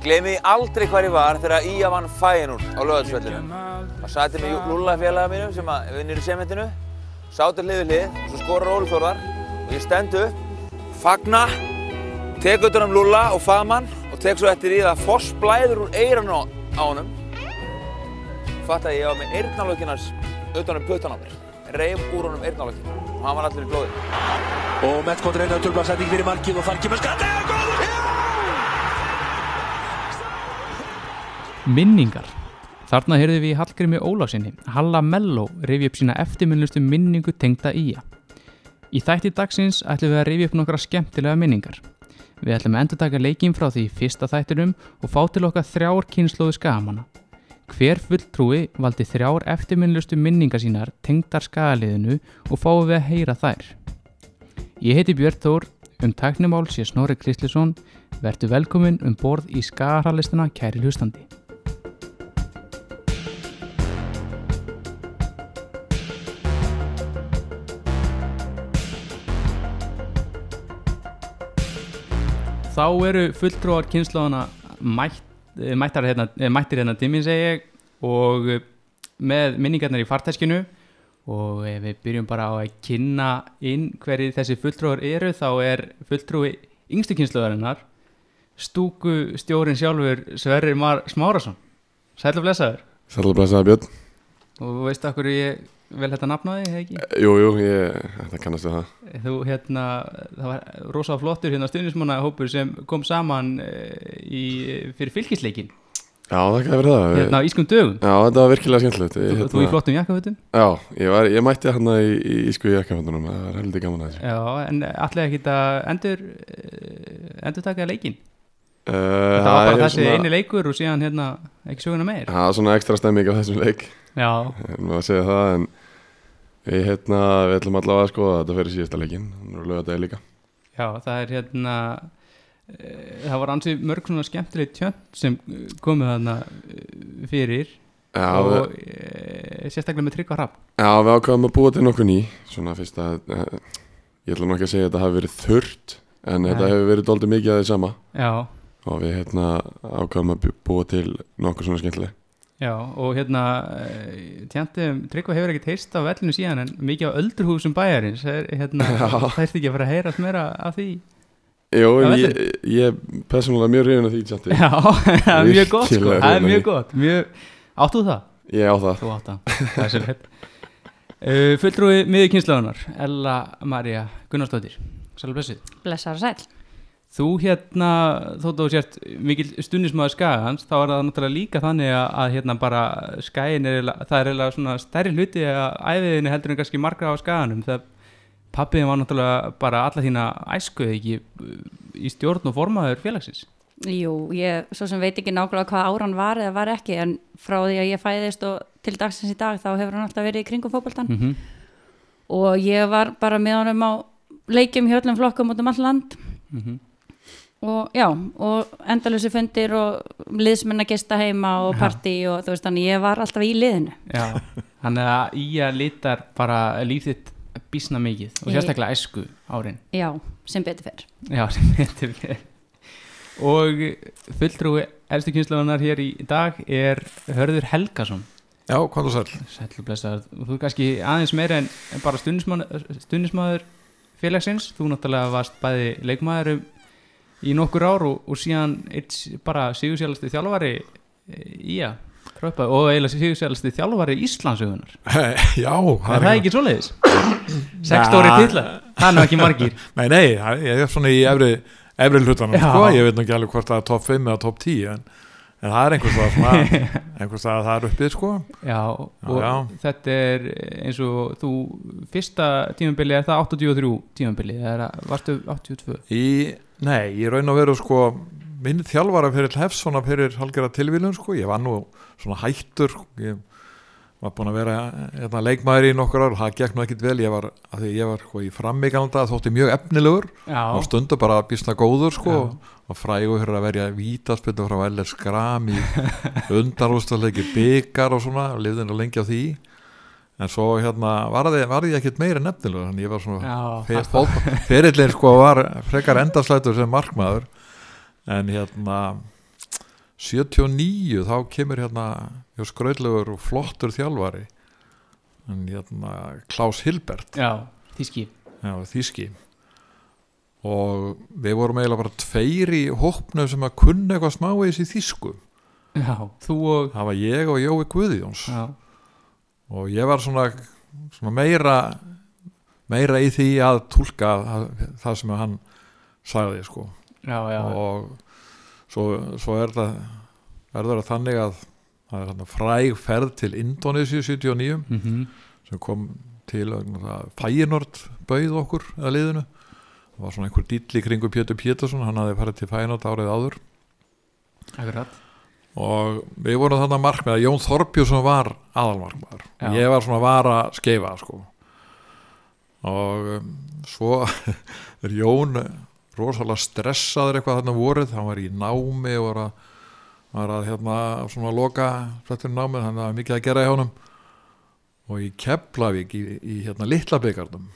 Ég gleymi aldrei hvar ég var þegar Ía vann Fæinúr á lögarsvellinu. Það sæti með Lúlla félaga mínum sem að vinnir í sementinu, sátur hlið við hlið og svo skorar Óli Þórðar og ég stend upp, fagna, tek utan um Lúlla og faðmann og tek svo eftir í það að foss blæður úr eiranu á honum. Fatt að ég var með eyrnalökinnars utan um puttan á mér. Reif úr honum eyrnalökinn og hann var allir í blóði. Og Metskott reynar að tölva setning fyrir markið og þar kemur og góður hjá! Minningar. Þarna heyrðum við í Hallgrími Ólafsinni Halla Mello rifja upp sína eftirminnustu minningu tengda í. Í þætti dagsins ætlum við að rifja upp nokkra skemmtilega minningar. Við ætlum að endur taka leikinn frá því fyrsta þættinum og fá til okkar þrjár kynnslóðu skagamana Hver fulltrúi valdi þrjár eftirminnustu minningar sínar tengdar skagaliðinu og fáum við að heyra þær. Ég heiti Björn Þór, um tæknimál sé Snorri Kristlisson Vertu velkomin um borð í skagarhalistina kæri hlustandi Þá eru fulltrúar kynnslóðana mætt, eh, mættar hérna, eh, mættir hérna tíminn segi ég og eh, með minningarnar í fartæskinu og ef við byrjum bara á að kynna inn hverju þessi fulltrúar eru þá er fulltrúi yngstu kynnslóðarinnar stúku stjórin sjálfur Sverrir Mar Smárasson Sæl og blessaður. Sætla blessaði Björn. Og þú veist okkur ég vel þetta nafnaði, hef ekki? Jú, jú, ég, þetta kannast við það. Þú hérna, það var rosa flottur hérna stundismanna hópur sem kom saman eh, í, fyrir fylgisleikin Já, það kann verið það. Hérna á ískum dögum. Já, þetta var virkilega skemmtilegt. Þú, þú í flottum jakkafötum? Já, ég, var, ég mætti hann í, í ísku jakkaföndunum það var heldur gaman að þessu. Já, en allir ekki að endur endur taka leikin uh, Það var bara þessi eini leikur og síðan hérna ekki söguna meir. Það var svona ekstra stemming á þessum leik. Já, en maður segja það en við hérna, við ætlum allavega að skoða þetta fyrir síðasta leikin lögða degi líka. Já, það er hérna eh, það var ansið mörg svona skemmtilegt tjönd sem komu þarna eh, fyrir. Já, og við, e, sérstaklega með tryggva hrapp já, við ákvaðum að búa til nokkuð ný. Svona fyrst að uh, ég ætla nú ekki að segja að þetta hafi verið þurrt en þetta Nei. hefur verið doldið mikið að því sama. Já, og við hérna ákvaðum að bú- búa til nokkuð svona skemmtileg Já, og hérna tjandi, Tryggva hefur ekkert heyrst á vellinu síðan en mikið á öldurhúsum bæjarins er, hérna, það er ekki að fara að heyrast meira af því? Vellinum? ég, ég er persónulega mjög hrifin af því tjatti Já, það er mjög gott sko, það er mjög gott. Mjög, Áttu það? Ég á það. Þú átt það, það er sér hætt uh, Fulltrúi miður kynslaðunar Ella Maria Gunnarsdóttir. Sælu blessið Blessar og sæl. Þú hérna, þótt að þú sért mikil stundismæður skagans, þá er það náttúrulega líka þannig að, að hérna bara skagin er, það er eiginlega svona stærri hluti að æfiðinni heldur en kannski margra á skaganum þegar pappiðin var náttúrulega bara alla þína æskuð ekki í stjórn og formaður félagsins. Jú, ég svo sem veit ekki nákvæmlega hvað áran var eða var ekki en frá því að ég fæðist og til dagsins í dag þá hefur hann alltaf verið í kringum fótboltan Mm og ég var bara með honum á leikjum hjá öllum flokkum út um all land -hmm. Og já, og endalösi fundir og liðsmenn að gesta heima og Já. partí og þú veist þannig ég var alltaf í liðinu. Já, þannig að í að litar bara líf þitt bísna mikið og sérstaklega æsku árin. Já, sem betur fyrr. Já, sem betur fyrir. Og fulltrúi elstu kynslaðunar hér í dag er Hörður Helgason. Já, hvað þú sæl? Sætlu blessaður. Þú er kannski aðeins meira en bara stundismadur félagsins. Þú náttúrulega varst bæði leikmaður um í nokkur ár og, og síðan bara sigursjálfasti þjálfari í að kröpa og eiginlega sigursjálfasti þjálfari Íslandsögunar. Já, Er það ekki svoleiðis? Sex Nei. stóri tilla, það er ekki margir Nei, nei, það- ég er svona í efri, efri hlutanum, sko, ég veit nú ekki alveg hvort það er top 5 eða top 10 en, en það er einhvers svona, einhvers það það er uppið, sko. Já, og já. þetta er eins og þú fyrsta tímabili er það 83 tímabili, það varstu 82 í, Nei, ég raun að vera, sko minn þjálfara fyrir Hefsona fyrir halgera tilvílun, sko, ég var nú svona hættur, ég var búin að vera hérna, leikmaður í nokkur ár. Og það gekk nú ekkit vel, ég var, að ég var sko, í frammíkanda, þótti mjög efnilegur. Á stundu bara býstna góður sko. Og frægur fyrir að verja vítaspillu frá LR Skram í undarústaleiki byggar og svona. Lifðin að lengi á því. En svo hérna var því, var því ekkit meira nefnilegur þannig ég var svona ferillinn sko var frekar endaslætur sem markmaður. En hérna 79 þá kemur hérna skröðlegur og flottur þjálfari. En hérna Klaus Hilbert. Já, þíski já, þíski og við vorum eiginlega bara tveir í hópnu sem að kunna eitthvað smávegis í þísku Já, þú og það var ég og Jói Guðjóns. Já, og ég var svona, svona meira meira í því að tólka það sem hann sagði sko. Já, já. Og svo, svo er það verður það þannig að það er þarna fræg ferð til Indonésiu 79 mm sem kom til Fæinord bauð okkur eða liðinu. Það var svona einhver dýll í kringu Pétur Pétursson hann hafði farið til Fæinord árið áður. Akkurat. Og við vorum þarna markmið að Jón Þorbjörnsson var aðalmarkmaður. Já. ég var svona vara skeifa sko. Og um, svo er Jón rosalega stressaður eitthvað þarna vorið. Hann var í námi og var að, var að hérna svona loka flettur námið, hann var mikið að gera í honum. Og í Keflavík í, í hérna litla byggarnum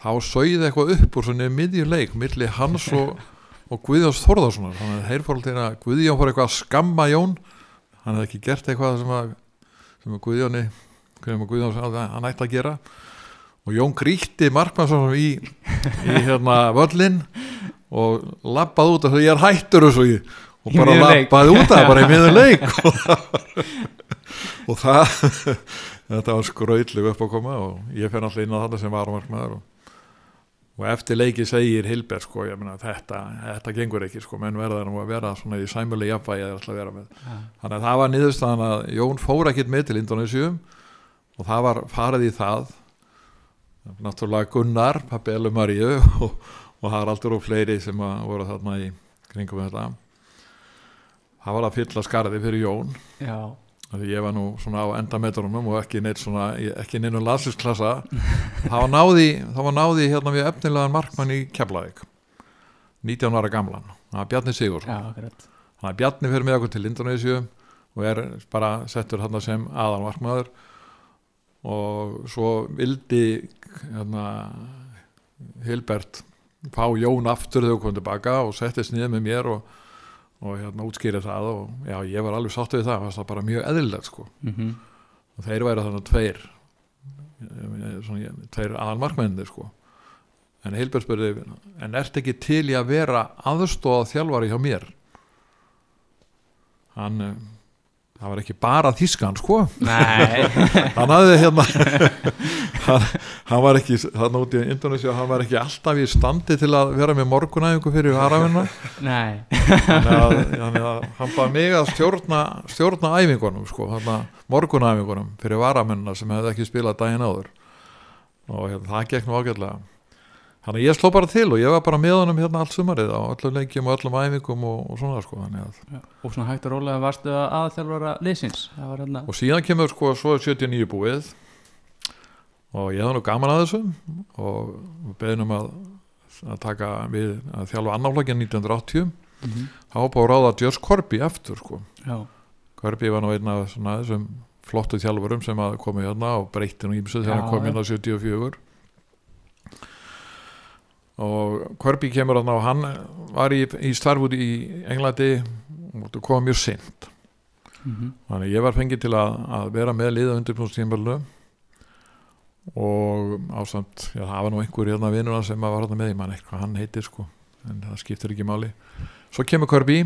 þá sauði eitthvað upp úr svona miðjuleik milli hans og, og Guðjóns Þórðarssonar þannig að þeir fór til að Guðjón fór eitthvað að skamma Jón. Hann hefði ekki gert eitthvað sem að, sem að Guðjóni hverjum að Guðjón að hann ætti að gera og Jón gríti markmannsson í, í hérna völlin og lappaði út og sagði ég er hættur þessu í- og bara lappaði út að bara í miður leik. Og það þetta var skrautleg upp að koma og ég fer alltaf inn á þetta sem varumarkmaður og, og eftir leiki segir Hilbert sko, ég meina þetta, þetta gengur ekki sko, menn verða nú að vera svona í sæmuleg jafnvægi að að þannig að það var niðurstaðan að Jón fór ekkit með til Indonésium og það var farið í það náttúrulega Gunnar, pappi Elu Maríu og, og Haraldur og fleiri sem voru þarna í kringum þetta. Það var að fylla skarði fyrir Jón. Já, því ég var nú svona á endametrunum og ekki neitt svona, ekki neinu landslisklassa það var náði það var náði hérna við efnilegan markmann í Keflavík. 19 ára gamlan. Það var Bjarni akkurat. Þannig að Bjarni fyrir með okkur til Indonésiu og er bara settur hann sem aðalmarkmaður og svo vildi hérna, Hilbert fá Jón aftur þegar hún kom tilbaka og settist niður með mér og, og hérna útskýrið það og já, ég var alveg sátt við það, það var bara mjög eðlilegt sko. Mm og þeir væri þannig tveir eh, svona, tveir aðalmarkmennir sko. En Hilbert spurði en ert ekki til í að vera aðstóða þjálfari hjá mér? Hann eh, það var ekki bara þískan sko. Hann hafði hérna hann, hann var ekki þannig út í Indonesia hann var ekki alltaf í standi til að vera með morgunæfingu fyrir harafinna þannig að, hann bara mig að stjórna, stjórna æfingunum sko, morgunæfingunum fyrir varamennina sem hefði ekki spilað daginn áður. Og hérna, það gekk nú ágætlega þannig að ég sló bara til og ég var bara með honum hérna allt sumarið á öllum leikjum og öllum æfingum og, og svona sko þannig að Og svona hægt og rólega varstu að Það var hérna og síðan kemur sko svo er 79 búið. Og ég hafði nú gaman að þessu og við beðnum að, að taka við að þjálfa annaflokkin 1980 mm var búið að ráða Jörs Korpi eftir sko. Já, Korpi var nú einn af svona þessum flottu þjálfurum sem að komi hérna og breytti nú ímsu þegar hann kom hérna á 74 og Korpi kemur hérna og hann var í, í starfúti í Englandi og kom mjög sint mm Þannig að ég var fengið til að, að vera með liða undirbúnstímballu og ásamt, já það var nú einhver hérna vinnuna sem var hérna með, ég man eitthvað hann heitir sko, en það skiptir ekki máli. Svo kemur Kirby,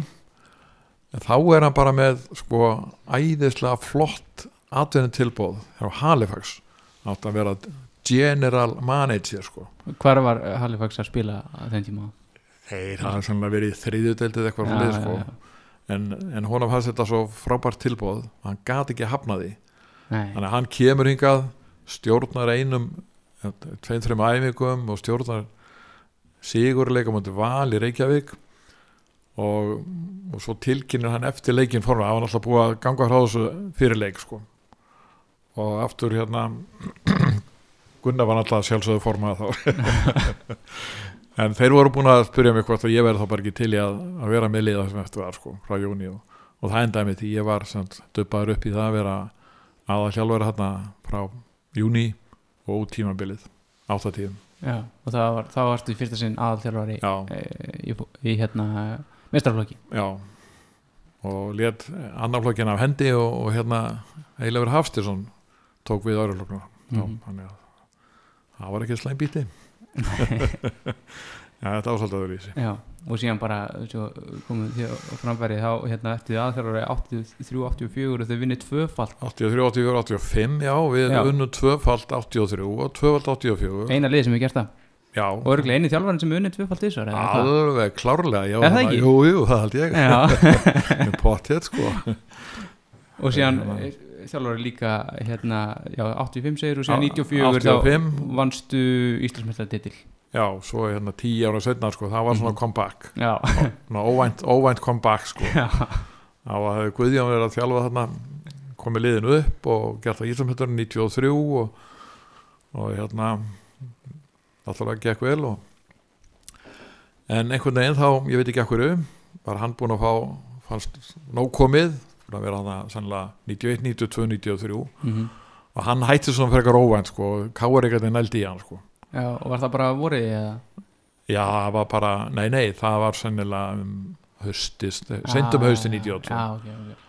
en þá er hann bara með sko æðislega flott atvinni tilbóð hjá Halifax, átt að vera general manager sko. Hvar var Halifax að spila á þenn tíma? Þeir hafa sannlega verið í þriðjudeldið eitthvað fyrir já, sko, já. en, en honum fannst þetta svo frábært tilbóð, hann gat ekki hafna því. Nei, þannig að hann kemur hingað stjórnar einum tveim, þreim æfingum og stjórnar sigurleika mútið val í Reykjavík og, og svo tilkynir hann eftir leikin forma, hann var alltaf búið að ganga frá þessu fyrir leik sko og aftur hérna Gunnar var alltaf sjálfsögðu forma þá. En þeir voru búin að spyrja mig hvort að ég verði þá bara ekki til í að, að vera með liða sem eftir var sko frá júni og, og það endaði mig því ég var dubbaður upp í það að vera aða hjálfur hérna frá júni og út tímabilið áttatíðum já, og það var, þá varstu í fyrsta sinn aðalþjálfari já, e, í, í hérna mestrarflokki já. Og let annarflokkin af hendi og, og hérna Eilefur Hafstirsson tók við öðruflokkuna Mhm. þannig að það var ekki slæm bíti Já, þetta ásaldið öðru í sig Já, og síðan bara svo komum því á framfæri þá hérna eftir aðþjálfari 83-84 og þau vinnið tvöfalt. 83, 84, 85, já, við Já. unnum tvöfalt 83 og tvöfalt 84 eina lið sem við gert það. Já, og örgulega eini þjálfarinn sem unnið tvöfalt þessar alveg klárlega já, Er það ekki? Jú, jú, það held ég. Potið sko. Og síðan Já. þjálfari líka hérna, já, 85 segir og síðan Já, 94 85. þá vannstu Íslandsmeistartitil Já, svo hérna tíu ára setna sko, það var svona Mhm. comeback Já, svona óvænt, óvænt comeback sko þá að Guðjón verið að þjálfa þarna komið liðinu upp og gert það Íslandmjöndurinn 93 og, og hérna alltaf gekk vel og en einhvern veginn þá, ég veit ekki ekkur var hann búinn að fá nóg komið búinn að vera hann sannlega 91, 92, 93 mhm. og hann hætti svona frekar óvænt sko, káur ekkert nældi í hann sko. Já og var það bara vorið eða? Já, það var bara, nei nei, það var sennilega um haustist, sendum Ah, hausti 92 Já, ok, ok.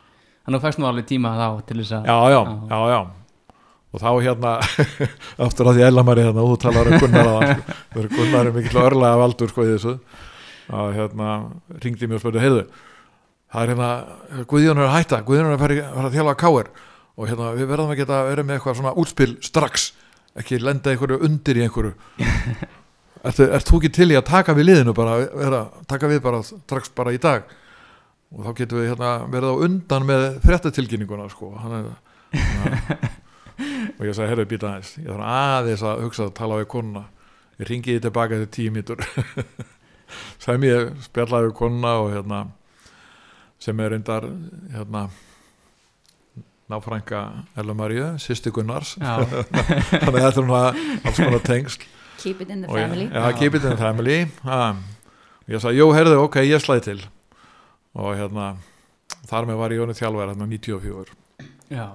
Þannig að þú fæst nú alveg tíma þá til þess að já, já, já, já. Og þá hérna aftur að því Ellamari hérna, og þú talar um Gunnar er Gunnar er mikill örlega valdur sko í þessu. Að hérna ringdi mér og spurði, heyrðu það er hérna, Guðjón er að hætta Guðjón er að fara, í- fara að káir og hérna við verðum að geta verið með eitthvað svona útspil strax, ekki lenda einhverju undir í einhverju. Ert þú ekki til í að taka við liðinu bara, vera, taka við bara strax bara í dag? Og þá getum við hérna verið á undan með fréttatilkynninguna sko. Hann er hérna, og ég sagði, herru, býta aðeins ég þarf aðeins að hugsa að tala við konuna. Ég ringi því tilbaka til tíu mítur sem ég spjallaði konuna og hérna sem er reyndar hérna náfrænka Ella Maríu, sýsti Gunnars. Já, þannig að þetta er svona alls konar tengsl. Keep it in the ég- family. Já, keep it in the family. Ha. Ég sagði, jú, heyrðu, ok, ég slæði til. Og hérna þar með var ég honum þjálfæri hérna 94 já,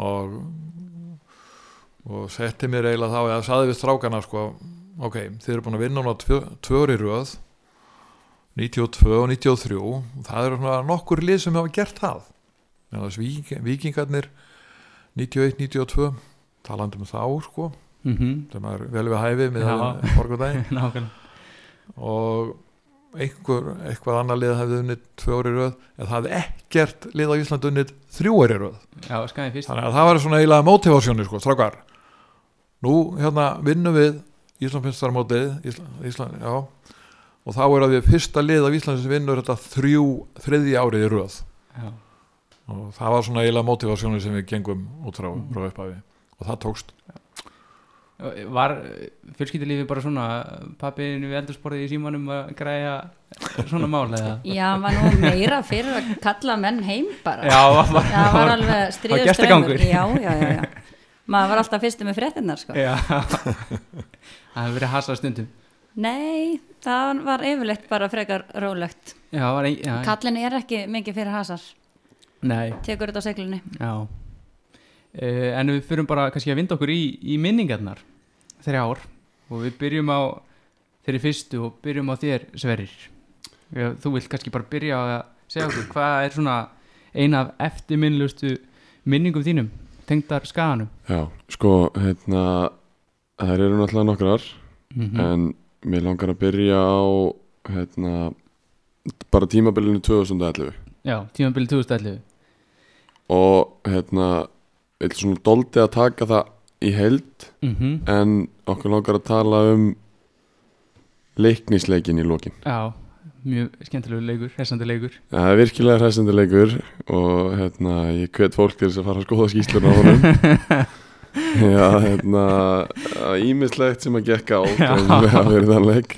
og og setti mér eiginlega þá eða saði við strákana sko ok, þið eru búin að vinna núna tvö, tvö ári í röð 92 og 93 og það eru svona nokkur lið sem hafa gert það. Vík, vikingarnir 91, 92 talandi um þá sko mhm, sem er vel við hæfi með nákvæmlega. Og einhver, eitthvað annar lið hefði unnið í röð en það hefði ekkert lið á Ísland unnið í röð. Já, þannig að það var svona eiginlega motivásjóni sko, strákar. Nú hérna vinnum við Íslandpinstarmótið Ísland, Ísland, já og þá er að við fyrsta lið af Íslandi sem vinnur þetta þrjú, þriðji árið í röð. Já, og það var svona eiginlega motivásjóni sem við gengum út frá, frá upphafi. Og það tókst. Var fjölskyldilífi bara svona pappiðinu við eldursporðið í símanum að græja svona mál eða? já, hann var nú meira fyrir að kalla menn heim bara. Já, var, var, það var alveg stríður gestagangur. já, já, já, já. Maður var alltaf fyrstu með fréttinnar sko. Já. Það hefur verið hasað stundum nei, það var yfirleitt bara frekar rólegt. Já, var ein, já, kallin er ekki mikið fyrir hasar. Nei, tekur þetta á seglunni. Já. Uh, En við fyrum bara kannski að vinda okkur í, í minningarnar. Þrjár. Og við byrjum á þeirri fyrstu og byrjum á þér Sverrir. Já, Þú vilt kannski bara byrja á að segja okkur hvað er svona eina af eftirminnlustu minningum þínum tengdar skaganum? Já, sko, hérna það eru náttúrulega nokkrar mm en mér langar að byrja á hérna bara tímabilinu 2011 Já, tímabili 2011 og hérna eitthvað svona doldi að taka það í held mm en okkur langar að tala um leiknisleikin í lokin. Já, mjög skemmtilegu leikur, hressandi leikur. Ja, það er virkilega hræsandi leikur og hérna, ég hvet fólk til þess að fara að skoða skýsluna á honum Já, hérna ímislegt sem að gekka á um að vera þann leik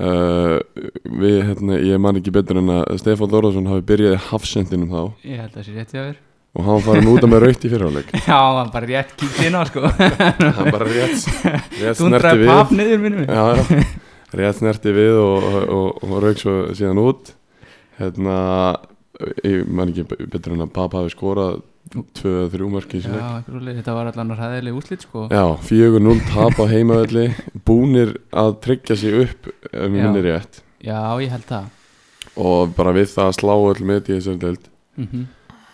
uh, við, hérna, ég man ekki betur en að Stefán Þórðarsson hafi byrjað í hafsendinum þá. Ég held að það sé rétt hjá þér. Og hann út af með raukt í fyrirháleik Já, hann bara rétt kíkt inn á sko. Hann bara rétt, rétt snerti við. papp niður minnum við já, já, rétt snerti við og, og, og, og rauk svo síðan út. Hérna ég man ekki betur en að Papa hafi skorað tvö eða þrjú þessu svoleiðis, þetta var allan ræðileg úslit sko. Já, 4-0 tap á heimavelli. Búnir að tryggja sig upp ef Já. minnir rétt. Já, ég held það. Og bara við það að slá öll með í þessari deild. Mm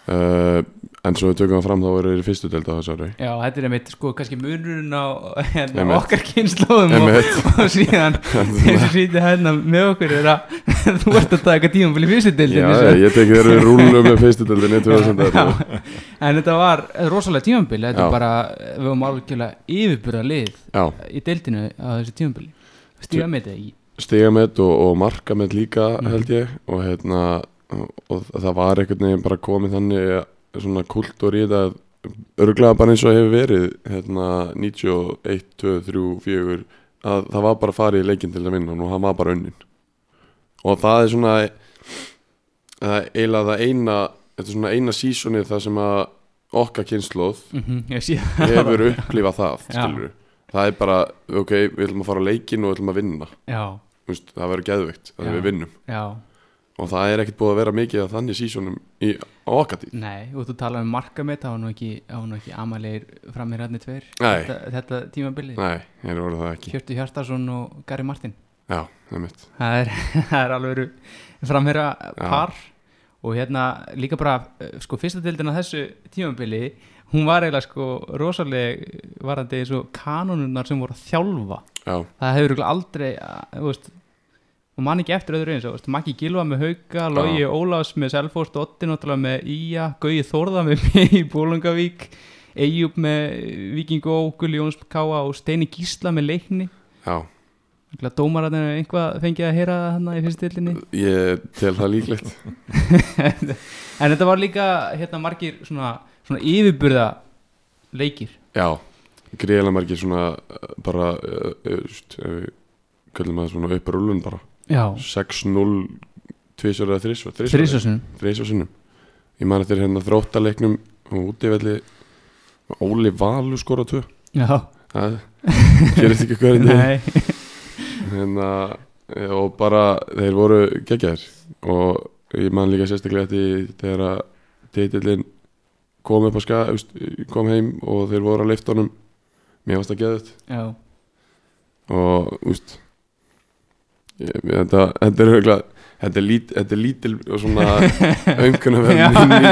uh, en svo við tökum það fram þá eru þeir í fyrstu deild á þessari Já, þetta er einmitt sko kannski munurinn á hérna, okkar kynnslóðum og, og síðan og sýti hérna með okkur er að þú ert að taka tímabili fyrstu Já, deildin ég tek þeir eru rúlu með fyrstu 2011 en þetta var rosalega tímabili þetta Já. er bara, við varum algjörlega yfirbyrða lið Já, í deildinu á þessu tímabili. Stíga með þetta í stigamett og, og markamett líka Mhm. held ég og hérna og, og það var einhvern veginn bara komið þannig að- svona kultúr í þetta örglega bara eins og hefur verið hérna 91, 2, 3, 4 að það var bara að fara í leikinn til að vinna og hann var bara unnin. Og það er svona það eiginlega það eina þetta er svona eina sísonið það sem að okkar kynnslóð mm sé hefur upplifað það það er bara, ok, við ætlum að fara á leikinn og við ætlum að vinna. Veist, það verður geðveikt að Já. við vinnum. Já, og það er ekkert búið að vera mikið af þannig sísonum í, á okkar tíð. Nei og þú talar um markamett það var nú ekki, ekki amalegir framir hérna tveir þetta, þetta tímabili Nei, ég voru það ekki. Hjörtu Hjartarsson og Gary Martin. Já, það er mitt það er, það er alveg framherra par. Og hérna líka bara eh, sko fyrsta dildin á þessu tímabili hún var eiginlega sko rosaleg varandi eins og kanónunar sem voru að þjálfa. Já, það hefur aldrei að, þú veist og mann ekki eftir öðru eins og Maggi Gilva með Hauka, Logi Ólafs með Selfoss, Dotti náttúrulega með Ía Gauði Þórða með mig í Bólungavík Eyjúb með Víking Ó, Gulli Jóns Káa og Steini Gísla með leikni. Já, dómararnir einhvað fengið að heyra hérna í fyrstu dildinni ég tel það líklegt. En þetta var líka hérna margir svona, svona yfirburða leikir. Já, greiðlega margir svona uh, bara, uh, uh, just, ef við köllum það svona upp rúlun bara 6-0 tvisvar eða þrisvar þrísasunum þrisvar sinnum. Ég man eftir hérna þróttaleiknum og útivelli Óli Valur skora tvö. Já, Það gerist ekki hverjum degi nei. Hérna, og bara þeir voru geggjaðir. Og ég man líka sérstaklega þegar að titillin kom upp á ska kom heim og þeir voru að leifta honum. Mér varst að geða þetta já, og úst, þetta, þetta er höfðlega Þetta er, lít, þetta er lítil og svona að minning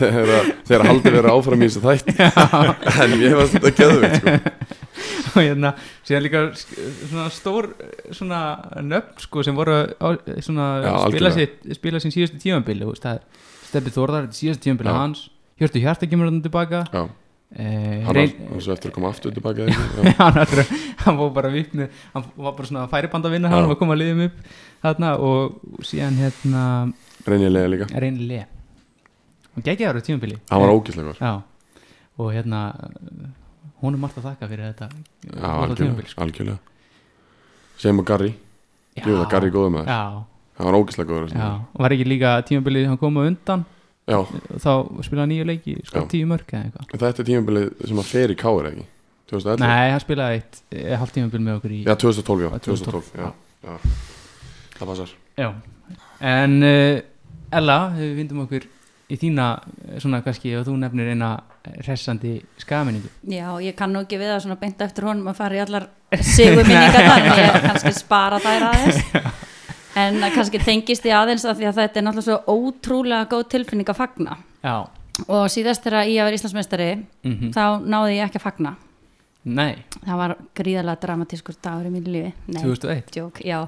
þegar, að- þegar haldið vera áfram í þessu þætt en mér varst þetta geðveikt sko. og hérna síðan líka svona stór svona nöfn sko sem voru á, svona Já, spila, sitt, spila sín síðustu er Steppi Þórðar, síðustu tímabili Já. hans. Hjörtu Hjarta kemur hann tilbaka Já, eh, hann var eftir að koma aftur tilbaka hann, hann var bara viknu hann var bara svona færiband að vinna hann var að koma að liðum upp þarna og síðan hérna Reynilega líka. Reynilega. Og geggjaður á tímabili. Hann var ógæslega Já, og hérna hún er margt að þakka fyrir þetta Já, góða tímabil, algjörlega, algjörlega. Sem og Garri. Jú, Garri góður maður. Já, Hann var ógæslega góður og var ekki líka tímabilið hann kom á undan já, þá spilaði nýju leiki, sko Já. tíu mörg eða eitthvað. En þetta er tímabilið sem að fer í káir ekki? 2011? Nei, hann spilaði eitt, eh, hálft tímabil með okkur í Já, 2012, já, Já, 2012, já, já. Það passar. Já. En uh, Ella, við vindum okkur í þína, eh, svona kannski ef þú nefnir eina hressandi skamenningu Já, ég kann nú ekki við það svona beint eftir honum að fara í allar sigurminningar þannig ég kannski spara þær aðeins en það kannski tengist ég aðeins að því að þetta er náttúrulega svo ótrúlega góð tilfinning að fagna. Já, og síðast þegar ég var Íslandsmeistari mm þá náði ég ekki að fagna. Nei, það var gríðarlega dramatískur dagur í mínu lífi. Nei, 2001 djók, já.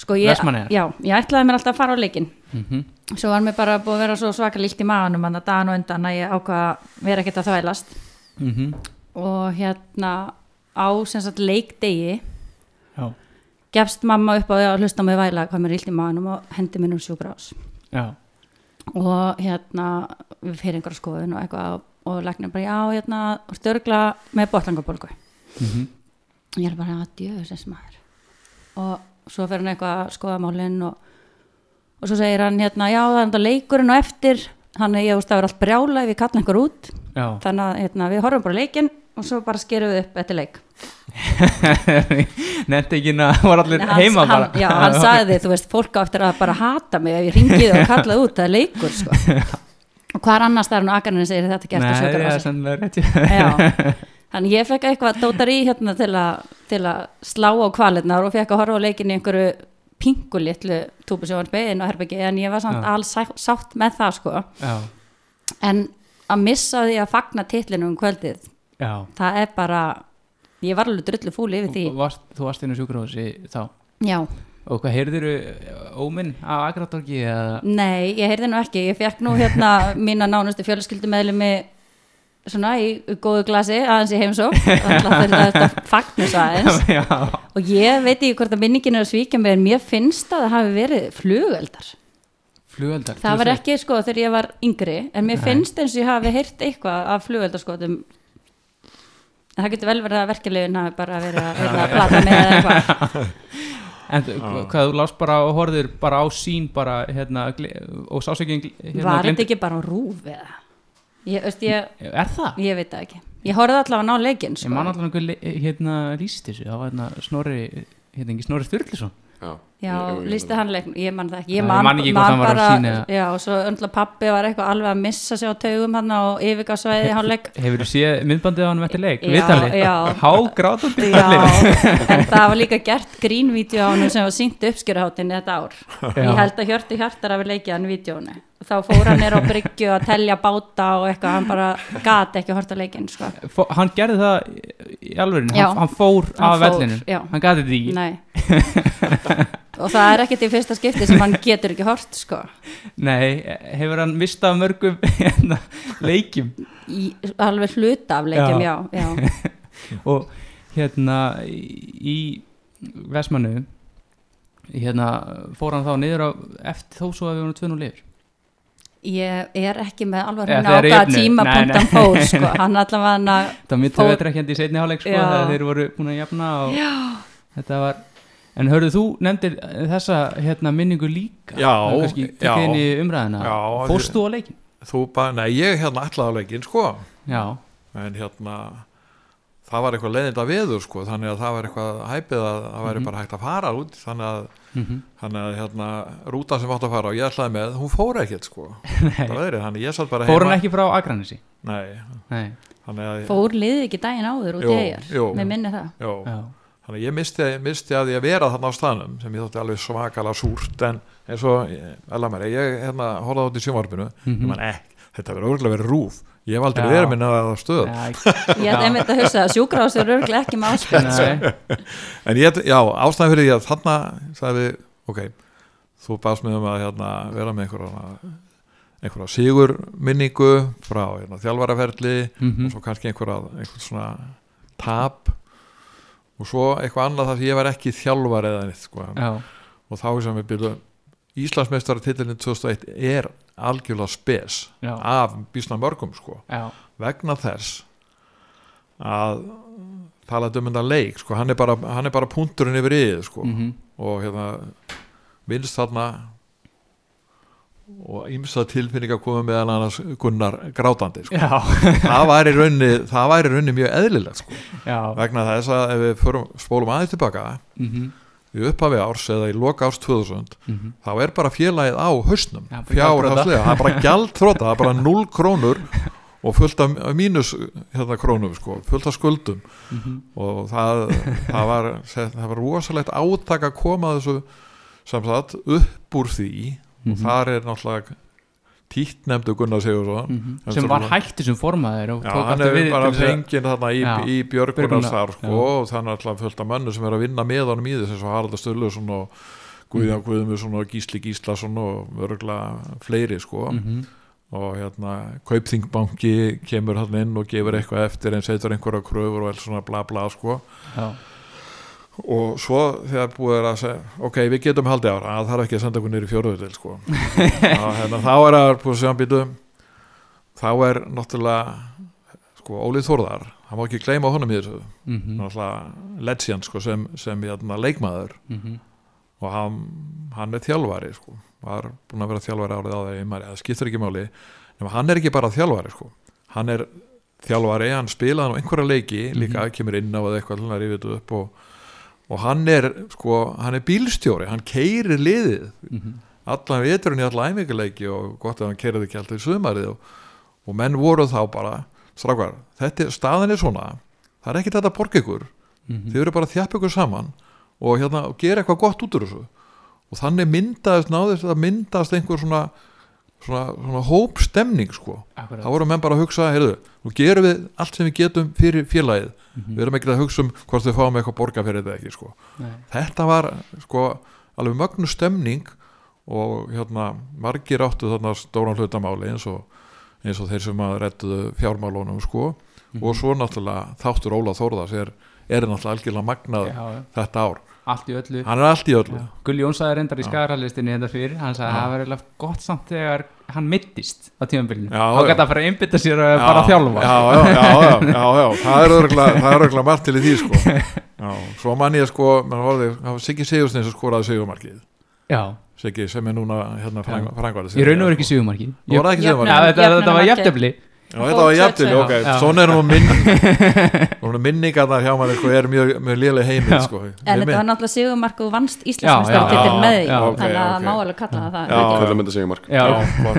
Sko ég, já, ég ætlaði mér alltaf að fara á leikinn. Mm svo var mér bara búið að vera svo svaka líkt í maðanum að dagan og undan að ég ákvað að vera ekkert að þvælast. -hmm. og hérna á leikdegi gefst mamma upp á því að hlusta mig væla hvað mér er illt í maðanum og hendi mér nú sjúkrás já, og hérna við fyrir einhverja skoðun og eitthvað og, læknir bara já hérna störgla með botlangabólgu mm ég er bara að djöðsins maður. Og svo fer hann eitthvað að skoða málinn og, og svo segir hann hérna já það er enda leikurinn og eftir. Hann er ég það er allt brjála ef ég kalla einhver út. Já. Þannig að hérna, við horfum bara á leikinn og svo bara skerum við upp eftir leik Nefndi ekki að voru allir Nei, hann, heima hann, bara já, hann sagði þú veist fólk á eftir að bara hata mig ef ég ringið og kallaði út það er leikur sko. og hvar annars er nú akarinn segir þetta gert er sjökar Já, þannig ég fekk eitthvað dótar í hérna til, a, til að slá á kvalirnar og fekk að horfa á leikin í einhverju pingulitlu túbusjónvarpi inn á herbyggi en ég var samt alls sátt með það sko. Já, en að missa því að fagna titlinu um kvöldið já. það er bara ég var alveg drullu fúli yfir því. Þú varst, þú varst inn á sjúkrahúsi þá? Já, og hvað heyrðir óminn á Akratorgi eða? Nei, ég heyrði nú ekki. Ég fekk nú hérna mína nánustu fjölskyldumeðlumi svona í góðu glasi aðeins í heimsó þannig að þetta fagnus aðeins. Já, og ég veit ekki hvort að minningin er að svíkja mig en mér finnst að það hafi verið flugeldar. Flugeldar það var ekki sko þegar ég var yngri en mér Nei. finnst eins og ég hafi heyrt eitthvað af flugeldarskotum en það getur vel verið að verkefliðin hafi bara verið að, verið að plata með eða eitthvað. En hvað þú lást bara og horfðir bara á sín bara hérna og sásökin hérna, var þetta ekki bara á rúf eða? Ég, veist, ég, Er það? ég veit það ekki. Ég horfði allavega á ná leikinn Ég man sko. le- hérna líst þessu. Það var hérna Snorri hérna ekki Snorri Sturluson. Já, já, lísti hann leikn ég man það ekki, Já, ég man, man ekki hvort hann var á bara sínu eða- já, og svo öndla pappi var eitthvað alveg að missa sig á taugum hann á yfirgasvæði hálfleik. Hefur þú séð myndbandið á hann eftir leik? Já, já. Há grátandi Já, en það var líka gert grínvídeó á hann sem var sínt uppskjöruháttinni þetta ár. Ég held að Hjörti Hjartar hafi leikið hann vídeónu og þá fór hann nýr á bryggju að telja báta og eitthvað, hann bara gat ekki að horta leikinn sko. Hann gerði það í Já. hann, hann fór Hann af vellinu já. Hann gati þetta ekki. Nei og það er ekkert í fyrsta skipti sem hann getur ekki hort sko. Nei, hefur hann mistað mörgum hérna, leikjum í alveg hluta af leikjum, já, Já. já. og hérna í, Vestmannu hérna fór hann þá niður á eftir þó svo að við vorum tvönu lifir ég er ekki með alveg Já, hérna ákvaða jöfnu. tímapunkt Nei, hann nei. fór sko. hann allavega það var mjög töfetrækjandi í seinni hálfleik sko, Já. þegar þeir voru búin að jafna og þetta var en hörðu þú nefndir þessa hérna, minningu líka. Já, já. Já, fórst þú á leikin? þú bara, nei ég hérna ætlaði á leikinn sko. Já, en hérna það var eitthvað leiðinda veður sko þannig að það var eitthvað hæpið að það væri Mhm. bara hægt að fara út þannig að, mm þannig að hérna rúta sem átt að fara og ég ætlaði með hún fór ekkert sko. Það veðrið, þannig ég satt bara fór hann ekki frá Akranesi? nei, Nei, þannig að fór liðið ekki daginn áður út í eigjar með minni það? Jó, já, þannig að ég misti, misti að ég vera þarna á staðnum sem ég þótti alveg svakalega súrt en eins og, alveg mér, ég hérna á þetta í sjónvarpinu Mhm. ég man ekki, þetta verður örgulega verið rúf ég hef aldrei verið minna að stöð. Já, ég ætla einmitt að hugsa að sjúkrahús er örglega ekki með áspil En ég, já, ástæðan fyrir því að þarna sagði við, ok þú baðst mig um að hérna, vera með einhverja einhverja sigur minningu frá hérna, þjálfaraferli mhm, og svo kannski einhverja einhver svona tap og svo eitthvað annað þar því ég var ekki þjálfar eða neitt sko. og þá sem við byrjuðum Íslandsmeistara titillin 2001 er algjörlega spes já, af bísna mörgum sko. Vegna þess að talaði um þetta leik sko, hann er bara, hann er bara punkturinn yfir yfir sko, mhm, og hérna vinst þarna og ýmsa tilfinninga komið meðal annars Gunnar grátandi sko. það væri raunni mjög eðlilegt sko. vegna þess að ef við förum, spólum aðeins tilbaka mhm, í upphafi árs eða í loka árs 2000 mhm, þá er bara félagið á hausnum Já, bara fjár gjaldþrota. hanslega, það er bara gjaldþróta það er bara 0 krónur og fullt af mínus hérna krónum sko, fullt af skuldum. Mhm, og það, það, var, það var rosalegt átak að koma þessu sem sagt upp úr því og mhm, þar er náttúrulega títt nefndu Gunnar Sigursson mhm, En sem var hætti sem formaður og tók er við bara fenginn þarna í, í Björgunarstar sko, og þannig alltaf fullt af mönnu sem er að vinna með honum í þess eins og Haraldur Sturluson og Guðján Guðmusson og Gísli Gíslason og örgulega fleiri sko. Mhm, og hérna Kaupþingbanki kemur hann inn og gefur eitthvað eftir en setur einhverja kröfur og alls svona bla bla sko. Já, og svo þegar búið er að segja ok, við getum haldið ára, það þarf ekki að senda okkur niður í fjóruðutil sko. Hérna, þá er að búið að segja býtu þá er náttúrulega sko Ólið Þórðar hann má ekki gleyma honum í þessu. Mhm, náttúrulega legend sko sem, sem hérna, leikmaður. Mhm, og hann, hann er þjálfari sko. Var búin að vera þjálfari árið á þeim það skiptir ekki máli. En hann er ekki bara þjálfari sko. Hann er þjálfari, hann spilaði nú einhverja leiki líka, kemur inn á eitthvað hann er yfir upp og, og hann er sko, hann er bílstjóri, hann keirir liðið. Mhm, allan veturinn í allan æfinguleiki og gott að hann keiriði ekki alltaf í sumarið og, og menn voru þá bara strákar, þetta staðan er svona það er ekki þetta að borga ykkur. Mhm, þið eru bara að þjappa ykkur saman og hérna og gera eitthvað gott út úr þessu. Og þannig myndaðist náðist að myndast einhver svona svona, svona hópstemning sko Akkurat. þá voru menn bara að hugsa, heyrðu, nú gerum við allt sem við getum fyrir félagið Mhm. við erum ekki að hugsa um hvort við fáum eitthvað borga fyrir þetta ekki sko Nei. þetta var sko alveg mögnu stemning og hérna margir áttu þarna stóran hlutamáli eins og, eins og þeir sem að rettuðu fjármálunum sko Mhm. og svo náttúrulega þáttur Óla Þórðars er, er náttúrulega algjörlega magnað já. þetta ár, allt í öllu. Hann er allt í öllu. Gulli Jón sagði reyndar í skagarhaldlistinni þetta fyrir hann sagði að það var eiginlega gott samt þegar hann mittist á tímabilinu. Já, þá gæti að fara að einbytta sér að bara þjálfa. Já, já, já, já, já, já, það er örgulega það er örgulega margt til í því sko. Já, svo mann ég sko, Siggi Sigursteins að skoraði Sigurmarkið. Já. Siggi sem er núna hérna Já. frangvarði Ég raun og verið ekki sigumarki Nú var það ekki Já, Sigurmarkið? Þetta, var Jöfnunarmarkið. Já, þetta var jafntil, ok, svona er nú minn minningarnar hjá manni sko, er mjög, mjög léleg heimil sko. En þetta var náttúrulega Sigurmark og vannst já, með því Þannig að það má alveg kalla það það Já. ekki? Kvöldum þetta segja mark Já,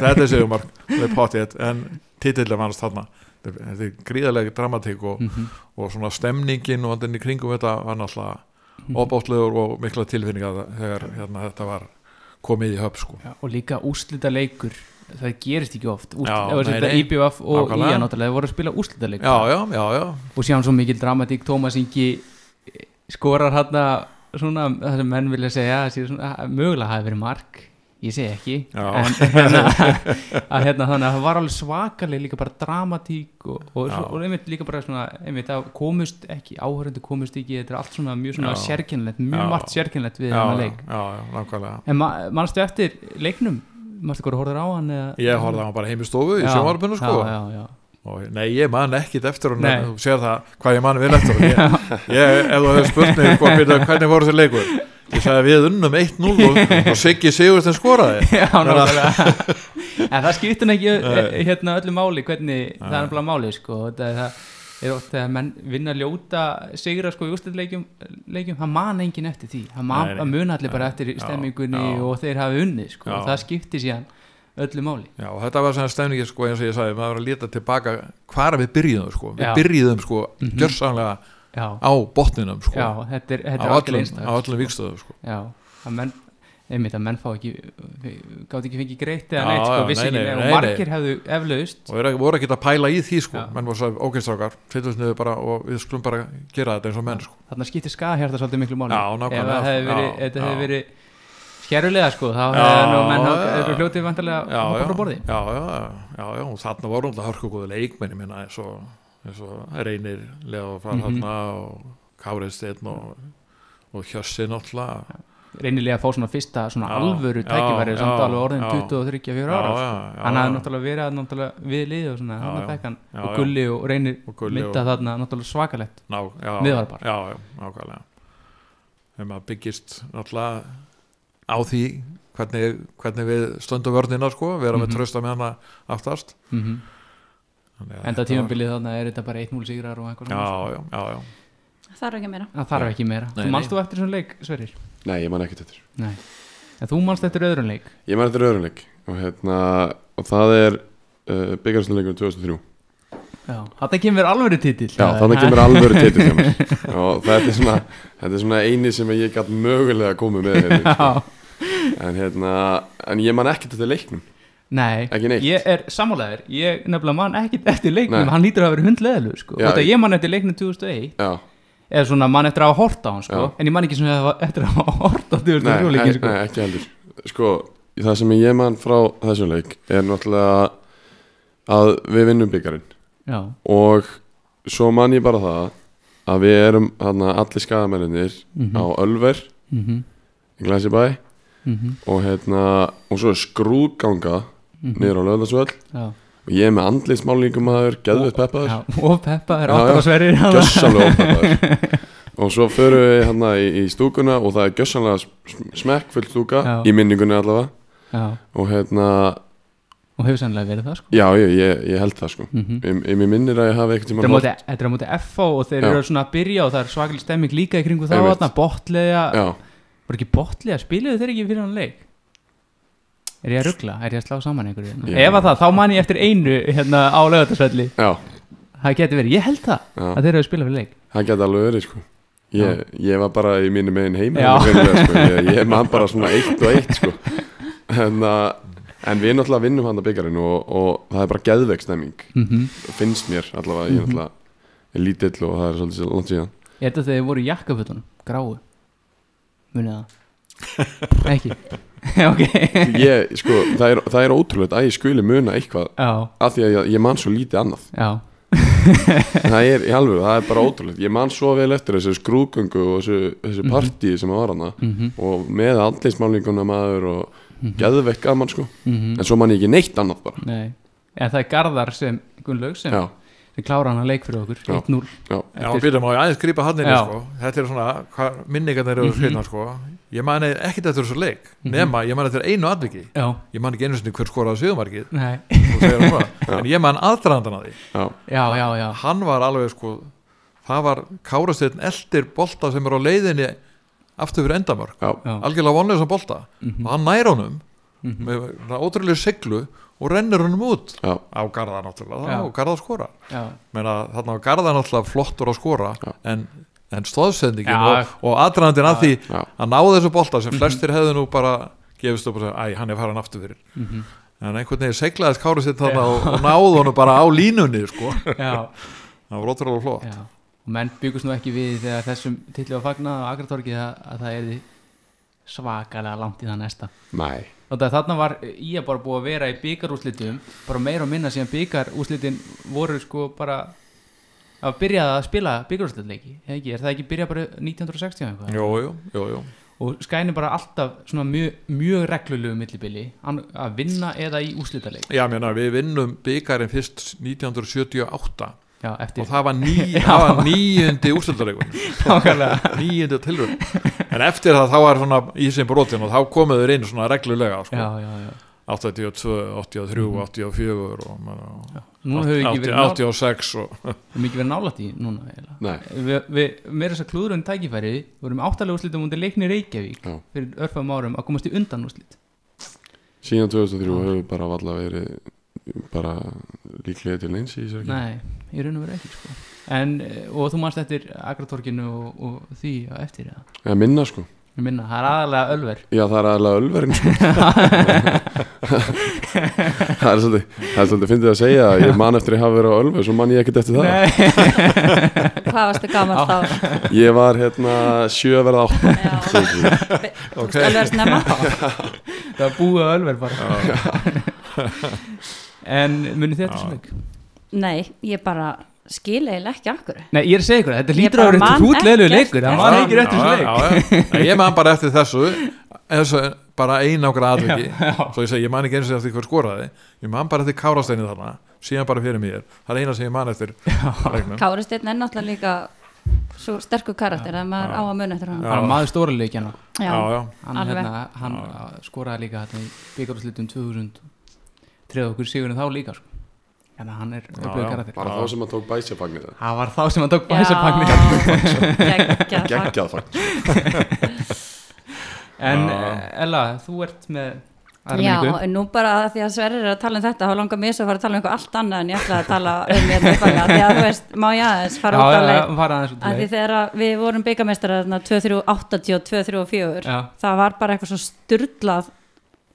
þetta er Sigurmark það er pottið, en titillin vannst þarna þetta er gríðarlega dramatík og, Mhm. og svona stemningin og í kringum þetta var náttúrulega Mhm. óbáttlegur og mikla tilfinninga þegar hérna, þetta var komið í höf sko. Já, og líka úslita leikur það gerist ekki oft. IBF og Nákvæmlega. IA náttúrulega þeir voru að spila já og síðan svo mikil dramatík Tómas Ingi skorar hann svona það sem menn vilja segja svona, mögulega hafi verið mark. Ég segi ekki. En hérna, að hérna þannig að það var alveg svakaleg líka bara dramatík og, og, og einmitt líka bara svona einmitt komust ekki, áhörundu komust ekki þetta er allt svona mjög svona sérkennlegt mjög Já. margt sérkennlegt við þennan leik. já, já, en ma mannstu eftir leiknum mannstu hvað þú horfður á hann eða? ég horfði á hann bara heim í stofu í Já, sjónvarpinu sko já, já, já. og nei, ég man ekkit eftir hún Nei. þú sér það hvað ég man vel eftir hún ég, ég, ef þú hefur spurt mig hvernig voru þessi leikur ég sagði við unnum 1-0 og, og Siggi Sigurstein skoraði Já, En það skiptir nú ekki Nei. hérna öllu máli hvernig það er náttúrulega máli sko. það, er- það er oft þegar menn vinna ljóta sigra sko í úrstæðleikjum leikjum, það man engin eftir því það, man, Nei, nei. það mun allir bara Já, eftir stemmingunni já. og þeir hafi unnið sko. Já. og það skiptir síðan öllu máli Já, og þetta var svona stemningi sko eins og ég sagði, maður var að líta tilbaka hvar við byrjuðum sko, við Já. byrjuðum sko Mhm. gjörsamlega Já, á botninum sko, já þetta er, þetta er á öllum vikstöðum sko. Já, að menn einmitt að menn fá ekki gátt ekki fengið greitt eða neitt sko, vissi ekki og margir hefðu eflaust. Og voru ekki að pæla í því sko, Já. menn voru svo ógeinstrákar setjumst niður bara og við skulum bara gera þetta eins og menn sko. þarna skiptir skahjarta svolítið miklu máli. Ef það hefði sko. verið, hefði verið skerulega sko, þá hefði nú menn já. fljótið vantarlega já, hoppa já, frá borði. Já, já, já, já, og þarna voru alltaf hörkugóðu leikmenni minna eins og, eins og Reynir Leó far Mhm. þarna og Kárið Steinn og, og Hjössi náttúrulega reynilega að fá svona fyrsta svona Já, alvöru já, tækifæri samt já, alveg orðin já. 23-24 ára já, sko. já, já, hann hafði já. náttúrulega verið að náttúrulega við liði og svona, Já, hann já. hann Já, og já. Gulli og reynir mynda og- þarna náttúrulega svakalegt Ná, já, Miðvarpar. já, já, nákvæmlega þegar maður byggist náttúrulega á því hvernig, hvernig við stöndum vörnina sko, vera Mhm. með trösta með hana aftast mm Þannig að enda þetta var- tímabilið þarna er þetta bara 1-0 sigrar og eitthvað já, svona sko. já, já, já, Það er ekki meira það þarf ekki meira þú manst nei. þú eftir svona leik, Sverrir? Nei, ég man ekkert eftir. Nei. En þú manst eftir öðrun leik? Ég man eftir öðrunleik og, hérna, og það er uh, byggarstæðleikum 2003 já, þetta kemur alvöru titill. Já, þannig kemur alvöru mér. Og þetta er svona, þetta er svona eini sem ég gætt mögulega komið með hérna, Já, en, hérna, en ég man ekkert eftir leiknum. Nei. Ég er sammálaður, ég nefnilega man ekkit eftir leiknum, Nei. hann lítur að vera hundleðlu sko. Ég man eftir leiknum 2001 Já, eða svona man eftir að hafa hort á hann sko. En ég man ekki svona eftir að hafa hort á 2003 nei, leikin nei, sko. nei, ekki heldur. Sko, það sem ég man frá þessum leik er náttúrulega að við vinnum byggarinn Já, og svo man ég bara það að við erum hana, allir skadamenninir Mhm. á Ölver mhm, í Glæsibæ mhm, og, hérna, og svo er skrúðganga mhm. niður á og ég er með andlitsmálningum maður, geðveitt peppaður. Já, og Peppa Já, áttur já. að sverrir gjössamlega ópeppaður og svo förum við hérna í, í stúkuna og það er gjössamlega smekkfull stúka Já. í minningunni allavega. Já, og hérna, og hefur sannlega verið það sko. já, ég, ég, ég held það sko. Mhm. ég, ég mér minnir að ég hafi eitthvað tíma þetta er á móti FO og þeir eru svona að byrja og það er svakalig stemming líka í kringu þá botlega, var ekki botlega spiluðu þeir ekki fyrir hann leik er ég að ruggla, er ég að slá saman einhverju? Já. ef að það, þá man ég eftir einu hérna á lögatarsvelli, það geti verið. Ég held það, já. að þeir eru að spila fyrir leik. Það geti alveg verið sko. Ég, ég var bara í mínu megin heima Já. greinilega, sko. ég, ég man bara svona eitt og eitt sko. en, uh, en við náttúrulega vinnum hann að byggjarinn og, og það er bara geðveik stemming mm finnst mér allavega, ég náttúrulega er lítill og það er svolítið langt síðan. Ég held að þeir voru í jakkafötunum, gráu? Munið það? Ekki Ok. Ég, sko, það, er, það er ótrúlegt að ég skuli muna eitthvað Já, af því að ég, ég man svo lítið annað. Það er í alveg, það er bara ótrúlegt. Ég man svo vel eftir þessu skrúgöngu og þessu, þessu partíi sem var hana mhm, og með andleismálinguna maður og geðveikt gaman sko. Mhm. En svo man ég ekki neitt annað bara. Nei, en það er Garðar sem Gunnlaug sem, já, sem klára hann að leik fyrir okkur Já. 1-0 já, Já, býtum á ég aðeins grípa hann inn Já. sko. þetta er svona, hvað minningarnir eru Mhm. skrifna sko. ég mani ekkit eftir þessu leik Mhm. nema, ég mani eftir einu atviki Já, ég man ekki einu sinni hver skoraði sigumarkið nei, en ég man aðdraðandan að því já, já, já, já hann var alveg sko það var Kárasteinn eldir bolta sem er á leiðinni aftur fyrir endamörk algjörlega vonlega sem bolta Mhm. og hann nær honum Mhm. með ótrúlega siglu og rennir honum út já, á Garða náttúrulega og Garða skora. Já, Meina, þarna var Garða náttúrulega flottur að skora Já. en, en stóðsendingin Já. og, og aðdraðandinn að því já, að ná þessu bolta sem flestir hefðu nú bara gefist upp og segja, æ, hann er farin aftur fyrir. Mhm, en einhvern veginn seglaðist Kárasteinn þarna og, og náði honum bara á línunni sko. já, það var ótrúlega flott. Já. Og menn byggust nú ekki við þegar þessum titli var fagnað á Akratorki að, að það er svakalega langt í það næsta. Næ þarna var að bara búið að vera í byggarúslitum bara meira og minna síðan byggarúslitin voru sko bara að byrjaði að spila byggarúslitleiki er það ekki byrjað bara 1960 eitthvað? Jú, jú, og skæni bara alltaf svona mjög, mjög reglulegu millibili að vinna eða í úslitaleik Já, mérna, við vinnum byggarinn fyrst 1978 já, eftir. Og það var, ní, það var níundi úrstöldarleikur nákvæmlega. Níundi tilrönd en eftir það þá var svona í sem brotin og þá komuður inn svona reglulega sko. já, já 82, 83, 84 og maður- nú hefur ekki 80, verið nálægt 86 og hefur ekki verið nálægt í núna við, við, með þess að klúðurinn tækifæri vorum áttalega úrslitum undir leikni Reykjavík Já. fyrir örfum árum að komast í undan úrslit síðan 2003 hefur bara valla verið bara líklega til eins í sér Nei, í raun og veru ekki sko. en, eh, og þú manst eftir Agratorkinu og, og því á eftir eða? eða minna sko. Ég minna, það er aðalega ölver. Já, það er aðalega ölverinn sko. Það er svolítið Það er svolítið fyndið að segja að ég man eftir að hafa verið á ölver Svo man ég ekkert eftir það. Hvað varstu gammal þá? Ég var hérna sjö að verða átta. Já, Svolítið. þú veist alveg snemma Það var búið á ölver bara En munið þetta svo leik? Nei, ég bara skil eiginlega ekki akkur Nei, ég er að segja ykkur, þetta lítur eitthvað hrútleilu ekkert leikur Það var ekki rétt þessu leik. Nei, ég man bara eftir þessu þessu bara einágra já. svo ég segi, ég man ekki eins og eftir hver skoraði. Ég man bara eftir Kárasteinni þarna síðan bara fyrir mér, það er eina sem ég man eftir Steinn er náttúrulega líka svo sterkur karakter að maður á að muna eftir hann. Hann maður stóra leikjana. Já, já, Hann, hérna, hann skoraði líka hérna, í byggarúslitum 2000 treða okkur sigurinn þá líka sko. Þannig að hann er já. karakter. Bara þá sem að tók bæsjafagnir Það var þá sem hann tók bæsapagnir Geggjað fagn En eh, Ella, þú ert með Já, en nú bara að því að Sverrir er að tala um þetta þá langar mér svo að fara að tala um eitthvað allt annað en ég ætla að tala um mér uppalega því að þú veist, má ég aðeins fara út að leið? að því þegar við vorum byggamestara 2380 og 2384 Já. það var bara eitthvað svo styrlað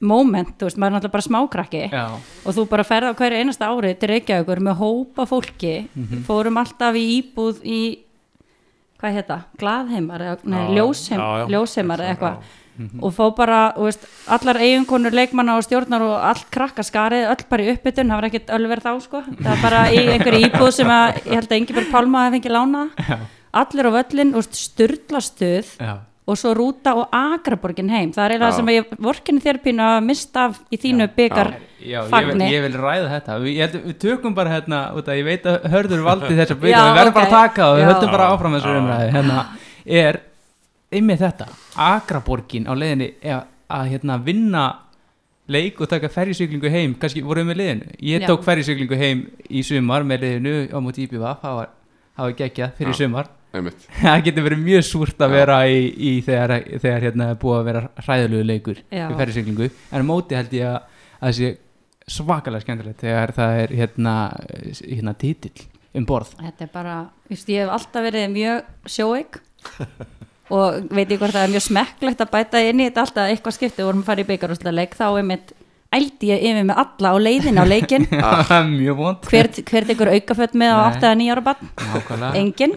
moment, þú veist, maður er náttúrulega bara smákrakki. Já, og þú bara ferð á hverju einasta ári til Reykjavíkur með hópa fólki. Mhm. fórum alltaf í íbúð í hvað hétta, glaðheimar eða, nei, Já, ljósheim, já, já. ljósheimar eða eitthvað. Mhm. og fó bara, þú veist, allar eiginkonur leikmanna og stjórnar og allt krakka skarið öll bara í uppbytun, það var ekkert ölver þá sko, það var bara í einhverju íbúð sem að ég held að Ingeborg Pálma hefði fengið lána allir á völlin, þú veist, styrlastuð já og svo rúta og agraborgin heim. Það er eiginlega Já. sem ég vorkinni þér pínu að mista af í þínu byggar Já, ég ég vil ræða þetta. Við, ég held, við tökum bara hérna út að ég veit að hörður valdi þess að byggja Já, við verðum bara ok. að taka og við höldum bara áfram þessu umræði hérna er ymmið þetta Akraborgin á leiðinni að hérna vinna leik og taka ferjusuglingu heim. Kannski vorum við með liðinu? Ég Já. tók ferjusuglingu heim í sumar með liðinu á múti IPVF það var, það var geggjað fyrir Já. sumar það getur verið mjög súrt að vera í, í þegar, þegar hérna er búið að vera hræðilegu leikur Já. í ferðiseglingu en á móti held ég að að það sé svakalega skemmtilegt þegar það er hérna, hérna titill um borð. Þetta er bara, just, ég hef alltaf verið mjög sjóeik og veit ég hvort það er mjög smekklegt að bæta inn í þetta alltaf eitthvað skipti. Við vorum að fara í byggarúsleik þá er mitt ældi ég yfir með alla á leiðin á leikin mjög vond hver, hver tekur aukafött með á Nei. 8-9 ára bann engin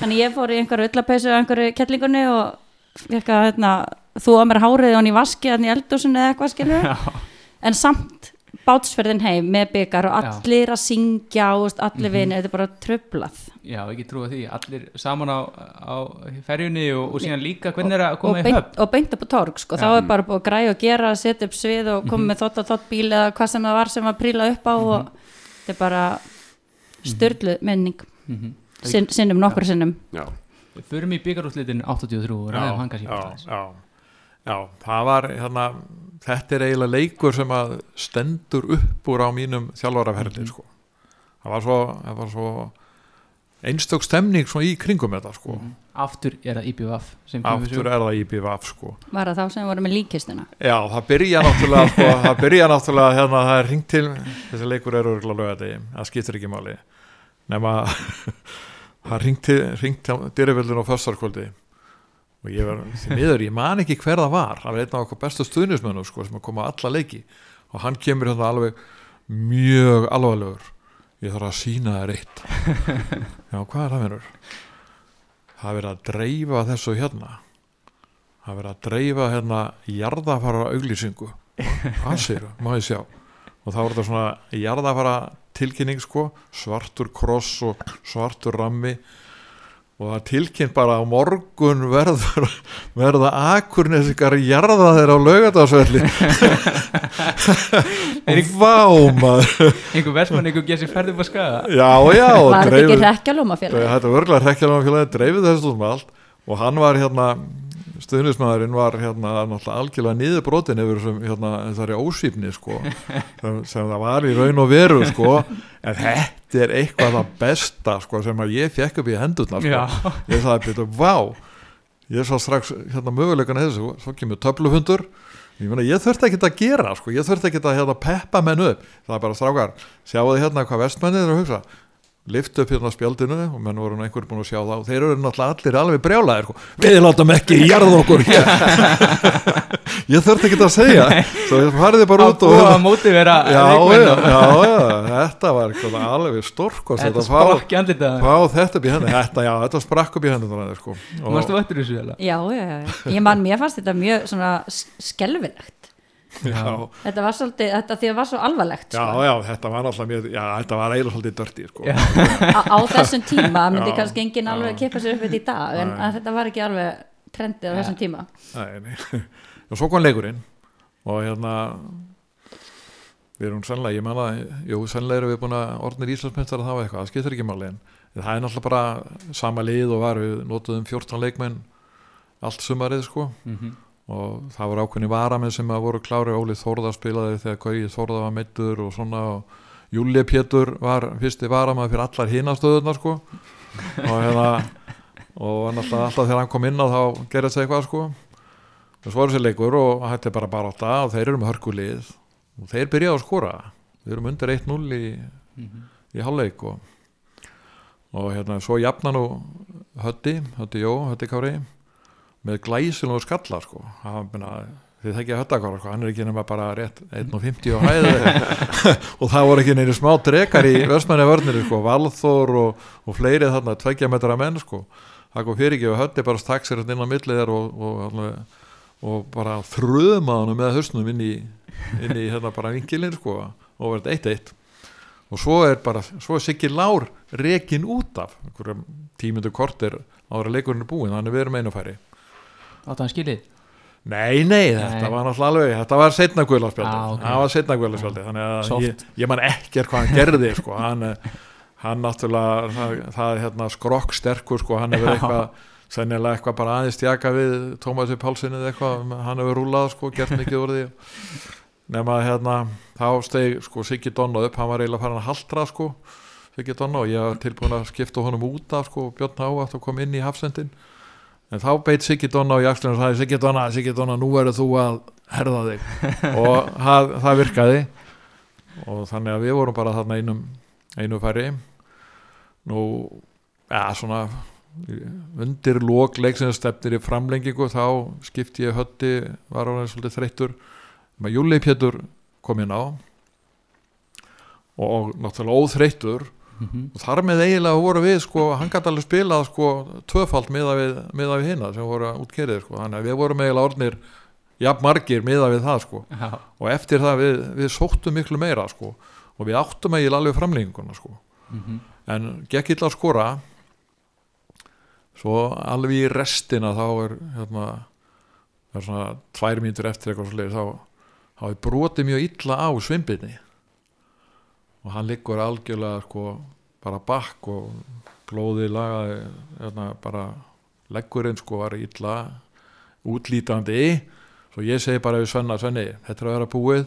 þannig ég fór í einhverju öllapeysu á einhverju kettlingunni og fekk að hérna, þú að mér hárið og hann í vaski hann í eldúsinu eða eitthvað skilur en samt bátsferðin heim með byggar og Já. allir að syngja og allir Mhm. vinir, þetta er bara tröflað Já, ekki trúa því, allir saman á, á ferjunni og, og síðan líka hvernig er að og koma í beint, höfn og beint upp á torg sko. þá Já. er bara búið að græja og gera setja upp svið og koma með þótt og þótt bíl eða hvað sem það var sem var príla upp á og þetta er bara styrlu menning Mhm. Sin, sinnum nokkur sinnum Já, Við förum í byggarúslitin 83 og ræðum já, aðeins. já, já, það var hérna, þetta er eiginlega leikur sem að stendur upp úr á mínum þjálfaraferli sko. það var svo, það var svo einstök stemning í kringum þetta sko. Aftur er það IBVF sem kemur við aftur er það IBVF sko. var það þá sem voru með líkistuna já, það byrja náttúrulega sko, það byrja náttúrulega hérna, það er ringt til þessi leikur er örgulega lögati það skiptir ekki máli nema það ringt til dyriföldun á föstarkvöldi og ég var því miður, ég man ekki hver það var. Það var einn af okkur bestu stuðnismönnum sko, sem að koma á alla leiki. Og hann kemur hérna alveg mjög alvarlegur. Ég þarf að sína þér eitt. Já, hvað er það verður? það er verið að dreifa þessu hérna. Það er verið að dreifa hérna jarðafara auglýsingu hvað séu, má ég sjá? Og þá er þetta svona jarðafara tilkynning sko, svartur kross og svartur rammi og það tilkynnt bara á morgun verður, verða akurnesikar jarða þeir á laugardásvelli og vá maður. Einhver versmann, einhver ferðið upp á skaga já já og var þetta ekki félag þetta var örgulega hrekkjalum félagi dreifið þessu með allt. Og hann var hérna stuðnismæðurinn var hérna algjörlega niður brotin yfir þessum hérna þessari ósýpni sko sem, sem það var í raun og veru sko. En þetta er eitthvað það besta sko sem ég fekk upp í hendurna sko. Ég sagði betur, vá ég sá strax hérna möguleikan þessu svo kemur töflufundur ég, meina, ég þurfti ekki að gera sko. ég þurfti ekki að hérna, peppa menn upp það er bara strákar, sjáu þið hérna hvað vestmennið er að hugsa lift upp hérna spjaldinu og menn voru nú einhver búin að sjá það og þeir eru náttúrulega allir alveg brjálaðir sko. við látum ekki jarða okkur. Hér ég þurfti ekki að segja. Svo ég fariði bara út og búa að móti vera já, já, og- já, já, þetta var alveg stórkost Þetta að fá, sprakk í andlita fá þetta í þetta, já, þetta sprakk upp í henni sko. og, já, já, já, já. ég man, mér fannst þetta mjög svona s- skelfilegt. já, þetta var svolítið, þetta því að var svo alvarlegt já, sko. já, þetta var náttúrulega mjög, já, þetta var eiginlega svolítið dörti sko. Já. á, á þessum tíma myndi Já, kannski enginn alveg kippa sér upp við þetta í dag en þetta var ekki alveg trendið á þessum tíma Nei, nei. og svo kom leikurinn og hérna við erum sannlega, ég manna jú, sannlega erum við búin að orðnir Íslandsmyndar að hafa eitthvað, það skiptir ekki máli en það er náttúrulega bara sama lið og var við notuðum 14 leikmenn allt sumarið sko Mhm. Og það voru ákveðni varamenn sem að voru klári Óli Þórða spilaði þegar Gauði Þórða var meittur og svona og Júli Pétur var fyrsti varamenn fyrir allar hinastöðunar sko. Og hérna og náttúrulega alltaf þegar hann kom inn á þá gerðist það eitthvað sko. Og svo er þessi leikur og þetta er bara bara átta og þeir eru með hörkulið og þeir byrjaði að skora. Við erum undir 1-0 í, í hálfleik og, og hérna svo jafna nú Hötti, Hötti Jó, Hötti Kári með glæsilegu skalla sko. Hann, minna, þið þekkja Höttakára sko. Hann er ekki nema bara rétt 1.50 á hæði og það voru ekki neina smá drekar í vestmænja vörnir sko, Valþór og, og fleiri þarna tveggja metra menn sko. Það kom fyrir ekki og Hötti bara stakk sér hérna inn á millið þér og, og, og, og bara þröma hann með hausnum inn í, inn í hérna bara vingilin sko og verið eitt eitt. Og svo er bara, svo er Siggi Lár rekin út af. Tímundu kortir ára leikurinn er búinn, hann er verið með Áttu hann skilið? Nei, nei, þetta Nei. var náttúrulega alveg þetta var setna guðlarspjaldi Ah, ok. það var setna guðlarspjaldi þannig að ég, ég man ekkert hvað hann gerði sko. hann, hann náttúrulega það, það er hérna skrokk sterkur sko. hann hefur eitthvað sennilega eitthvað bara aðeins stjaka við Tómasi Pálsson eða eitthvað, hann hefur rúlað sko, gert mikið úr því nema hérna, þá steg sko, Siggi Donna upp, hann var eiginlega farin að haltra sko, Siggi Donna og ég var tilbúin að skipta honum út af sko, Björn Hávatt og kom inn í hafsendin en þá beit Siggi Donna á jakslinu og sagði Siggi Donna, Siggi Donna, nú verður þú að herða þig. Og það, það virkaði. Og þannig að við vorum bara þarna einum einu færi nú, ja, svona undir lók leiksins stefnir í framlengingu þá skipti ég hötti var hann svolítið þreyttur. Með Júli Pétur kom inn á. Og náttúrulega óþreyttur Mhm. og þar með eiginlega voru við sko, hann gæti alveg spilað sko tvöfalt miða við, miða við hinna sem voru útkerið sko, þannig að við vorum eiginlega orðnir jafn margir miða við það sko. Já, og eftir það við, við sóttum miklu meira sko. Og við áttum eiginlega alveg framlenginguna sko. Mhm. en gekk illa að skora. Svo alveg í restina þá er hérna það er svona tvær mínútur eftir eitthvað svo þá, þá er brotið mjög illa á svimbinni og hann liggur algjörlega sko bara bakk og blóði lagaði hérna, bara leggurinn sko var illa útlítandi. Svo ég segi bara við Svenna Svenni, þetta er að vera búið.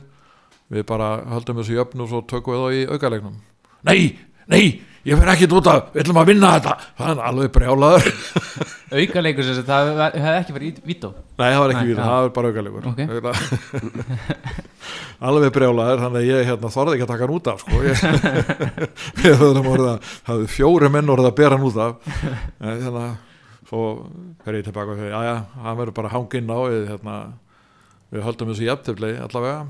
Við bara höldum þessu jöfn og svo tökum við það í aukalegnum nei, nei, ég fer ekki út af við ætlum að vinna þetta, er alveg brjálaður Aukaleikur sem það hefði ekki verið vító nei, það var ekki já. það var bara aukalegur Ok. alveg brjálaður þannig að ég hérna, þorði ekki að taka hann út af sko. ég, hafði fjóri menn orða að bera hann út af þannig að svo fer ég tilbaka og já já, hann verður bara hanginn á við, hérna, við höldum þessu jafntöfli allavega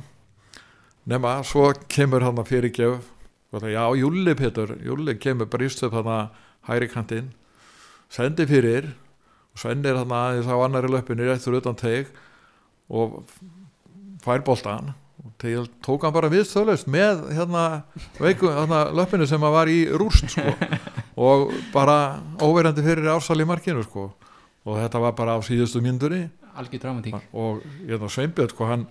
nema, svo kemur hann að fyrirgjöf já, Júli Pétur Júli kemur bríst upp hann að hæri kantinn sendi fyrir Svenni er hann aðeins á annari löppinni réttur utan teig og fær boltan og tók hann bara viðstöðlaust með hérna, veiku, hérna löppinu sem að var í rúst sko. og bara óverandi fyrir ársal í markinu sko. og þetta var bara á síðustu myndunni og hérna, Sveinbjörn sko, hann,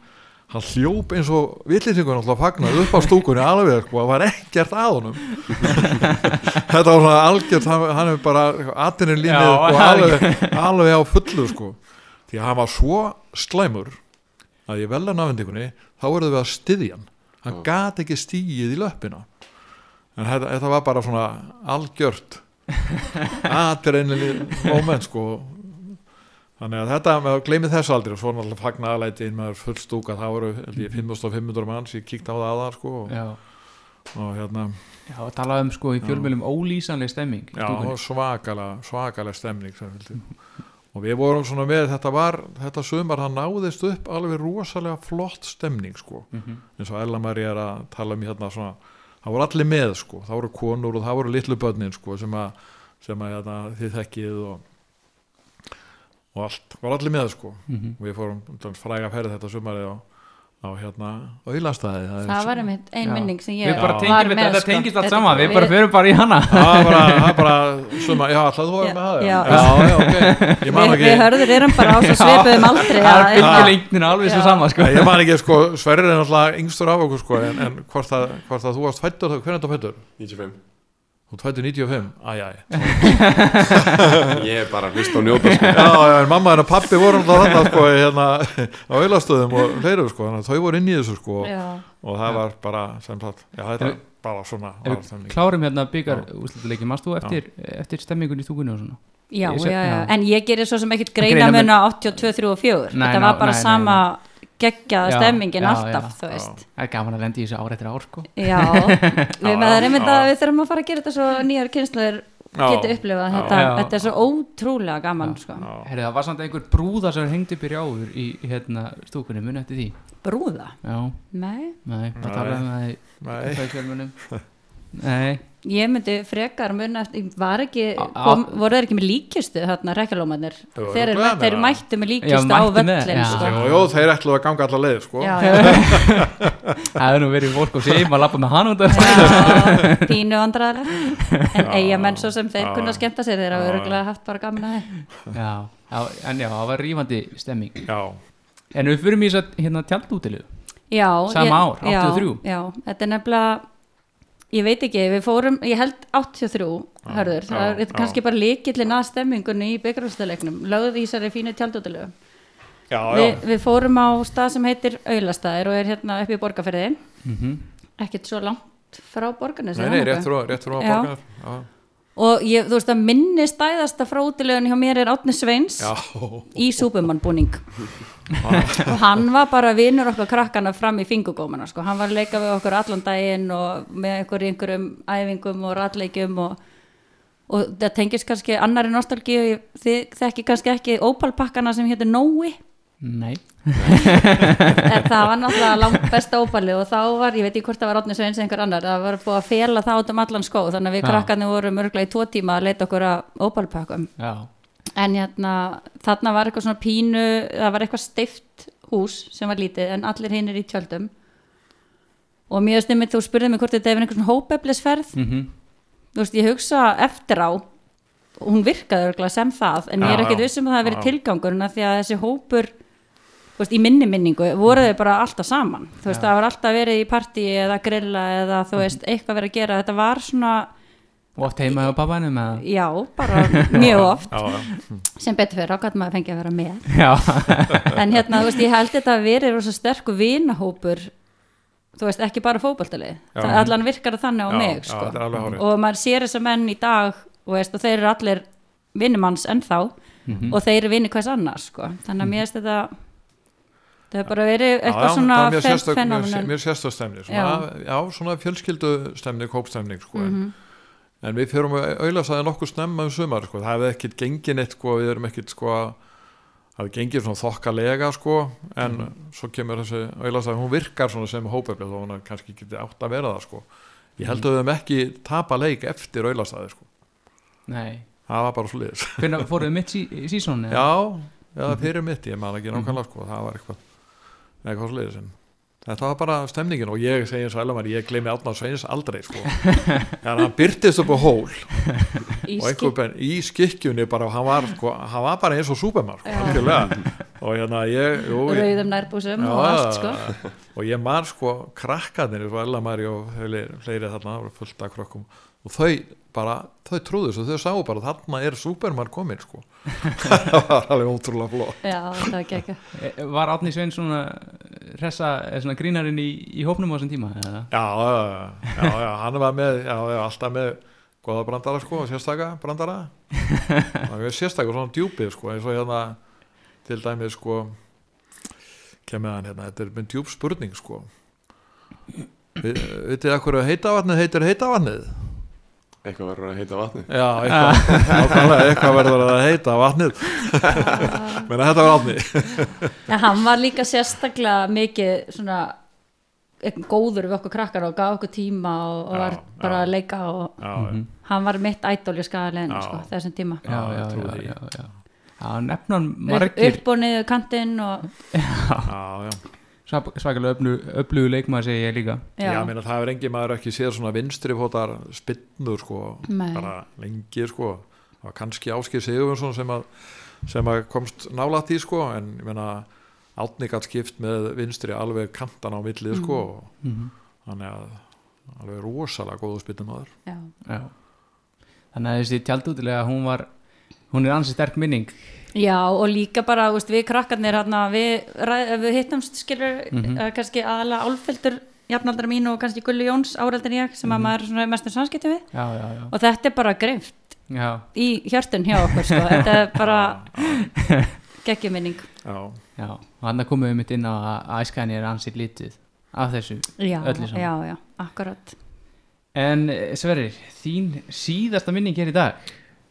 hann hljóp eins og villisingur náttúrulega fagnað upp á stúkunni alveg sko, það var ekkert að honum. Þetta var svona algjört hann, hann er bara atinni línið Já, sko, alveg, alveg á fullu sko. því að hann var svo slæmur að í velan afhendingunni þá verðum við að styðja hann. Hann gat ekki stíið í löppina. En þetta, þetta var bara svona algjört aðreinlega moment sko þannig að þetta, gleymið þessu aldrei. Og svo náttúrulega fagnaðalæti inn maður full stúka. Það voru held ég 5500 manns. Ég kíkti á það aðar sko og, og hérna, já talaðu um sko í fjölmjölum ólýsanleg stemming já, svakalega svakalega vildi. og við vorum svona með, þetta var þetta sumar, það náðist upp alveg rosalega flott stemning sko. Mhm. eins og Ella Marie er að tala um hérna svona, það voru allir með sko. Það voru konur og það voru litlu börnin sko sem að, sem að hérna, þið þekkið og og allt, var allir með sko. Mhm. og við fórum um fræga ferð þetta sumarið á, á hérna auðlastæði það var einmitt ein minning sem ég Við bara var með, þetta, þetta sko. tengist allt saman, við bara förum bara í hana. Það var bara, það var bara sumar, já, alltaf þú varum með það Já. já, ok. Ég man við, við hörður erum bara á svo svipuðum aldrei Það er að- byggjulengnin alveg svo sama sko. Ég man ekki sko, Sverrir er náttúrulega yngstur af okkur sko, en, en hvort, að, hvort að þú varst fættur, hvernig er þetta fættur? 95 Þú fættur 95, æj, æj Ég er bara að hlusta og njóta sko. Já, já, en mamma en pappi voru alltaf þarna sko, hérna, á auðlastöðum og fleiru sko, þannig að þau voru inn í þessu sko, Já. og það var bara sem sagt, já, þetta er bara svona klárum hérna byggar úrslutleiki, mást þú eftir, eftir stemmingun í stúkunni og svona? Já, Ég já, já, já. en ég gerir svo sem ekkert Greina greina mun á 82, 3 og 4 Nei, þetta ná, var bara nei, nei, sama geggjaða Já, stemmingin já, alltaf, já, veist. Það er gaman að lendi í þessu ár eftir ár sko. Já, við með það er einmitt að við þurfum að fara að gera þetta svo nýjar kynsluður Já. geti upplifað þetta, Já. þetta er svo ótrúlega gaman sko. Herri, það var samt einhver brúða sem hengdi upp í rjáður í hérna stúkunni, muni eftir því? Brúða? Já, Nei, nei, það talaði um það í Nei. Nei, ég myndi frekar mun eftir, var ekki, Á- á- kom, voru þeir ekki með líkistu þarna rekjalómanir, þeir, með þeir mættu með Já, líkistu á mættu með, völlin já. sko. Jú, þeir ætluðu að ganga allar leið sko. Já, já, það hefði nú verið fólk og segjum að lappa með hann út já, pínu vandræðilegt en Já. eiga menn svo sem þeir Já. kunna skemmta sér þeir hafa Já. örgulega haft bara Já, já, en já, það var rífandi stemming Já, En við fyrir að hérna tjaldútilu Já, Sama ég, ár, 83. Já, já, þetta er nefnilega ég veit ekki, við fórum ég held 83, hörður. Það já, er kannski bara líkillin að stemmingunni í byggarústaleiknum, lögð í þessari fínu tjaldútilegu já, Vi, við fórum á stað sem heitir Aulastæðir og er hérna upp í borgarferði mm ekkert svo langt frá borgarnes rétt frá, rétt og ég, þú veist að minni stæðasta frá útilegun hjá mér er Átni Sveins já, í súpumannbúning. Og hann var bara vinur okkar krakkana fram í fingugómana sko. hann var að leika við okkur allan daginn og með einhver, einhverjum æfingum og ratleikjum og og það tengist kannski annari nostalgíu. Þið þekki kannski ekki ópalpakkana sem hétur Nói Nei, en það var náttúrulega langt besta ópalið og þá var, ég veit ekki hvort það var Átni Sveins eða einhver annar, það var búið að fela það um allan skó, þannig að við Já. krakkarnir vorum örgulega í tvo tíma að leita okkur að ópalpökkum já, en hérna, þarna var eitthvað svona pínu það var eitthvað steift hús sem var lítið en allir hinn er í tjöldum og mjög stimmið þú spurðið mig hvort þetta er einhver svona hópeflisferð mhm þú veist, ég hugsa eftir á hún virkaði örgulega sem það en ég er Já, ekkert já. viss um að það hafi verið Já. tilgangurinn af því að þessi hópur veist, í minni minningu voru þau bara alltaf saman. Þú veist, það var alltaf verið í partíi eða grilla eða þú veist, eitthvað verið að gera. Þetta var svona, Og oft heima hjá pappanum eða? Já, bara mjög oft. Já, já. sem betur fyrir ákvæmt maður fengi að vera með. Já, en hérna, þú veist, ég held þetta að verið rosa sterkur vinahópur þú veist, ekki bara það allan virkar það þannig á Já, mig sko. og maður sér þessa menn í dag og, veist, og þeir eru allir vinnumanns ennþá. Mhm. og þeir eru vinni hvers annars sko. þannig að mér finnst þetta það hefur bara verið Já, eitthvað já, svona það mjög fe- sérstök- sérstök stemning svona, já. svona fjölskyldu stemning, hópstemning sko. Mhm. en við fyrir að auðlasaði nokkuð snemma um sumar sko. það hefði ekkit gengið neitt sko. við erum ekkit sko, það hefði gengið svona þokkalega sko. en Mhm. svo kemur þessi auðlasaði hún virkar svona sem hópeflið þó hún kannski geti átt að vera það sko. ég held að við hefum ekki tapa leik eftir auðlasaði sko. nei það var bara svo liðis Hvernig fóruðu mitt sí, sísón? já, eða fyrir mitt, ég man ekki nákvæmlega sko. það var eitthvað eitthvað svo liðis en þetta var bara stemningin og ég segi eins og Elmar, ég gleymi Átnar Sveins aldrei sko. þegar hann byrtist upp á hól. Í og einhver benn í skikkjunni bara, hann var, sko, hann var bara eins og Superman sko, og hérna ég, jú, rauðum nærbúsum og allt sko. og ég man sko krakkarnir svo Ella Mari og fleiri, þarna það fullt af krökkum og þau bara, þau trúðu svo, þau sáu bara þarna er Superman komin sko. Það var alveg ótrúlega flott. Já, það var ekki ekki Eh, Var Átni Svein svona ressa, eða svona grínarinn í, í hópnum á þessum tíma? Eða? já, já, já, já, hann var með já, já, alltaf með góða brandara sko, sérstaka brandara. Það sérstaka svona djúpið sko eins og hérna til dæmis sko kemur hann hérna, þetta er með djúp spurning sko. Vi, vitið að hverju heita vatnið heitir heita vatnið Eitthvað verður að heita vatni Já, eitthvað, nákvæmlega, eitthvað verður að heita vatnið menn þetta var vatni en hann var líka sérstaklega mikið svona góður við okkur krakkar og gaf okkur tíma og, og Já, var bara já. að leika og Já, Mhm. hann var mitt skagaleginu Já. sko, þessum tíma Já, já, ég já, trúi já, því. já, já. Já, nefnan margir upp og niður kantinn og já, já. Svakalega öflugu leikmaður segi ég líka. Já, já, meina, það hefur engi maður ekki séð svona vinstri fótar spinnur sko, Nei. bara lengi sko, það var kannski Áskir Sigurjónsson sem að, sem að komst nálætt í sko, en ég meina Átni gætt skipt með vinstri alveg kantan á millið sko, Mhm. þannig að alveg rosalega góðu spinnumæður já, Já. Þannig að þessi tjaldútilega hún var hún er ansi sterk minning já og líka bara veist, við krakkarnir hérna, við, við hittumst skilur Mhm. uh, kannski aðalega álfildur jafnaldra mín og kannski Gulli Jóns áreldin ég sem að maður er mestur samskipti við Já, já, já, og þetta er bara greift já, í hjörtun hjá okkur sko. þetta er bara geggjuminning Já, já. og hann komum við mitt inn á að æskæðin er ansi lítið af þessu já, Öllu saman. já, já, akkurat En eh, Sverrir, þín síðasta minning er í dag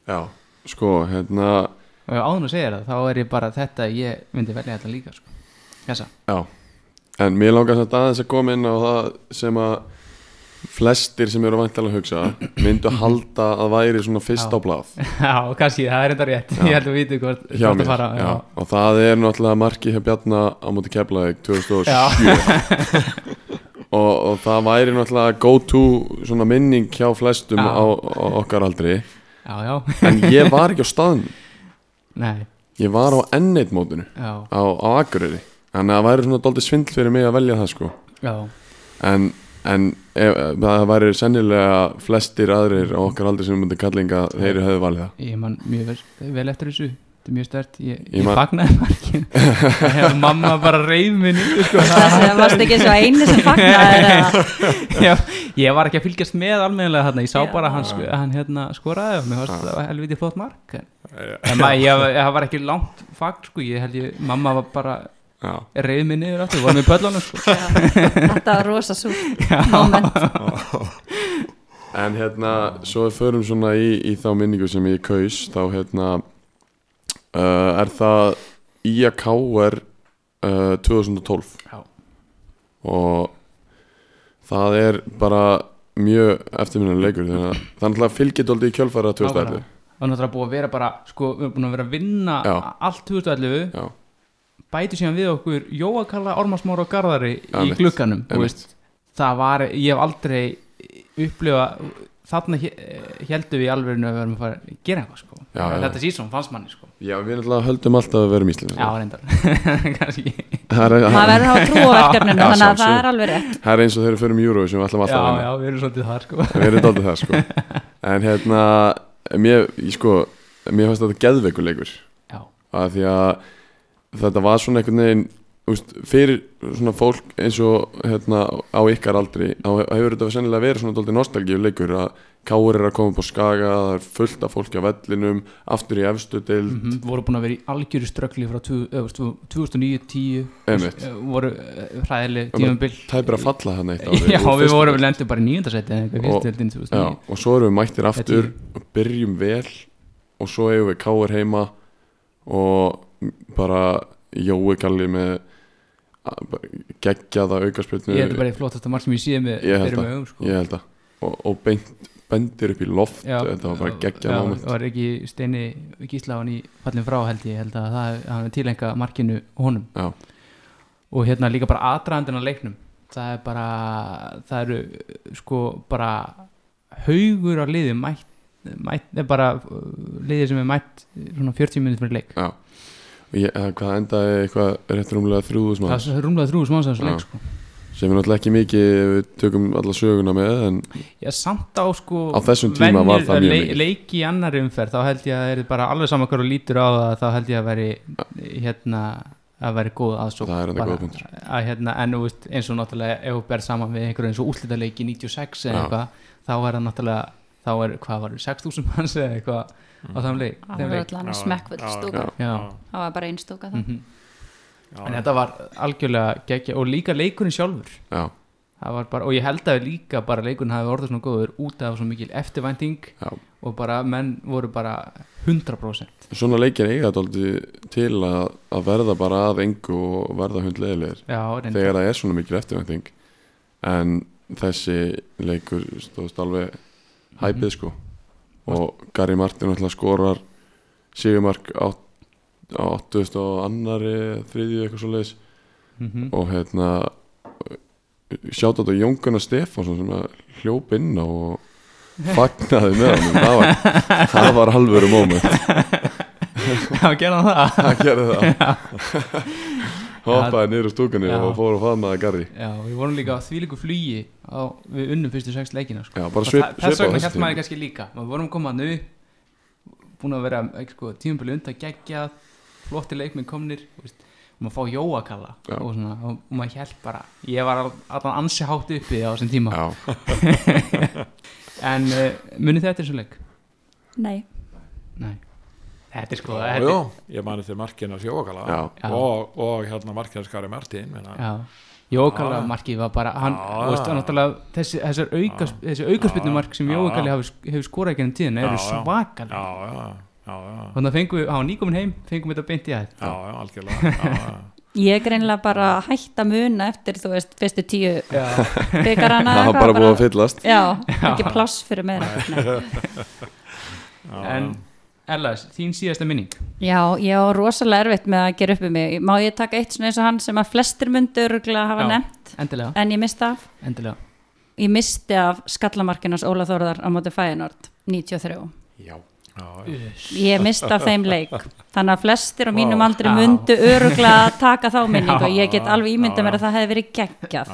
Já, sko, hérna og áðun að segja það, þá er ég bara þetta ég myndi velja þetta líka sko. Þessa Já, en mér langar samt aðeins að koma inn á það sem að flestir sem eru vantilega að hugsa myndu halda að væri svona fyrst Já. á blað Já, kannski, það er enda rétt Já. Ég held að við vitum hvort, hjá hvort mér að fara já. og það er náttúrulega marki hjá Bjarna á móti Keflavík 2007 og, og það væri náttúrulega go to svona minning hjá flestum Já. á, á okkar aldri já, já, en ég var ekki á staðnum nei. Ég var á N1 mótinu Já, á, á Akureyri. Þannig að það væri svona doldið svindl fyrir mig að velja það sko. Já, en, en ef, það væri sennilega flestir aðrir á okkar aldri sem myndi kallinga þeir hefðu valið það. Ég man mjög vel, vel eftir þessu Þetta er mjög stert, ég, Ég ég fagnaði margin Hef mamma bara reyð minni sko, það varst ekki svo eini sem fagnaði eða? Já, Ég var ekki að fylgjast með almennilega þarna. Ég sá Já. bara hann, sko, hann hérna, skoraði og mér fannst það var helviti flott mark en, en maður, ég, það var ekki langt fagn sko, ég held ég, mamma var bara reyð minni yfir áttu, var með pöllunum sko. Þetta var rosa súrt moment. En hérna, svo við förum svona í, í þá minningu sem ég kaus þá hérna uh, er það IAKR uh, 2012 Já. og það er bara mjög eftirminnilega leikur þannig að það er náttúrulega fylgitóldi í kjölfæra 2011 Nákvæmlega. Það er náttúrulega búið að vera bara sko, við erum búin að vera að vinna Já. allt 2011 Já, bæti síðan við okkur Jóakalla, Ormarsmára og Garðari í veist, það var, ég hef aldrei upplifa þarna heldum við í alveginu að við verðum að fara að gera eitthvað sko. Já, já. þetta sísón fannst manni sko. Já við náttúrulega höldum alltaf að vera íslensku já, reyndar. Kannski. Það er, verður að hafa trú á verkefninu Já, þannig að það er alveg rétt. Það er eins og þegar við förum í Euro sem við ætlum já, alltaf að vinna. já, við erum svolítið þar sko. við erum daldið það sko. En hérna mér, sko, mér fannst þetta geðveikuleikur já, að því að þetta var svona einhvern veginn úst, fyrir svona fólk eins og hérna á ykkar aldri þá hefur þetta sennilega verið svona daldið nostalgíu leikur að Káur er að koma upp á skaga það er fullt af fólki á vellinum aftur í efstu deild. Mm voru búin að vera í algjöru ströggli frá 2009-10 Einmitt. voru eh, hræðileg Já, men- tímabil. Tæpir að falla hann eitt já, við vorum lendum bara í nýjöndarsæti Og- fyrst deildin Já, 2009 og svo erum við mættir aftur og byrjum vel og svo eigum við Káur heima og bara Jói Kalli með geggjaða aukarspilnu ég held að bara í flottasta marg sem ég sé með Ég held augum sko. ég held að. Og, og beint, bendir upp í loft. Já, þetta var bara geggjað moment. var ekki Steini Gíslavan í fallin frá held ég. Held að það er tilenga markinu honum. Já. og hérna líka bara aðdraðandinn á leiknum. Það er bara það eru sko bara haugur á liði mætt, mætt er bara liði sem er mætt svona 40 minnir fyrir leik. Já. Ég, eða hvað endaði eitthvað rétt rúmlega þrjúðus það maður er rúmlega þrjú sem ánstæðans Já. leik sko. sem er náttúrulega ekki mikið við tökum alla söguna með en Já, samt á sko Á þessum tíma var það mjög mikið. Leiki í annar umferð, þá held ég að það er bara alveg saman hverju lítur á það, þá held ég að veri hérna, að veri góð aðsók Það er enda góð punktur. að, hérna, En veist, eins og náttúrulega ef þú ber saman við einhverju eins og úslitaleiki 96 eða eitthvað, þá er það náttúrulega þá er, hvað var 6.000 manns eða eitthvað á þeim leik, það var smekkfull já, stúka. það var bara einn stúka það Mhm. Já, En þetta var algjörlega geggja og líka leikurinn sjálfur. Já, það var bara, og ég held að líka bara leikurinn hafi orðið svona góður út af svo mikil eftirvænting já. og bara menn voru bara 100% svona leikir eiga dálítið til að, að verða bara að engu og verða hundlegilegir þegar það er svona mikil eftirvænting. En þessi leikur stóðst alveg hæpið sko og Gary Martin skorar Sigumark á, á 8000 og annari þriðju eitthvað svo leiðis Mhm. og hérna sjátt á Jón Gunnar Stefánsson sem hljóp inn á og fagnaði með hann það var, það var alvöru moment. Já, gerða það? Það gerði það hoppaði niður úr stúkunni Já. og fór að faðmaði Gary Já, við vorum líka á þvílíku flugi á, við unnum fyrstu sex leikina sko. já, svip, það- Þess vegna hægt maður kannski líka Við vorum komað nú búin að vera sko, tímabili undan geggjað flotti leikminn komnir veist, og maður fá jóakalla Já. og, svona, og, og maður hjælt bara ég var al- allan ansi hátt uppi á þessum tíma já, en uh, munið þetta þessu leik? nei, Nei Þetta er sko já, þetta, já, ég mani til markina sjókala og, og hérna markina Skari Martin Já. markið var bara hann, veist, þessi, þessar aukas, þessi aukaspinnu mark sem Já. Jókalli hefur, skorað gennum tíðina eru já, þannig að fengum við, hann var nýkomin heim fengum við þetta beint í aðeins já, já, algjörlega já, já. ég er greinlega bara að muna eftir þú veist, fyrstu tíu byggarana það var bara búið að fyllast. Já, ekki pláss fyrir. Já, en Ellas, þín síðasta minning. Já, ég á rosalega erfitt með að gera upp um mig. Má ég taka eitt svona eins og hann sem að flestir myndu örgulega hafa Já. nefnt? Endilega, en ég misti af. Endilega. Ég misti af skallamarkinas Óla Þórðar á móti Fæinord 93 já, já, já. ég misti af þeim leik. Þannig að flestir á mínum aldri mundu öruglega taka þá minningu. Já. og ég get alveg ímyndað Já, mér að það hefði verið geggjað.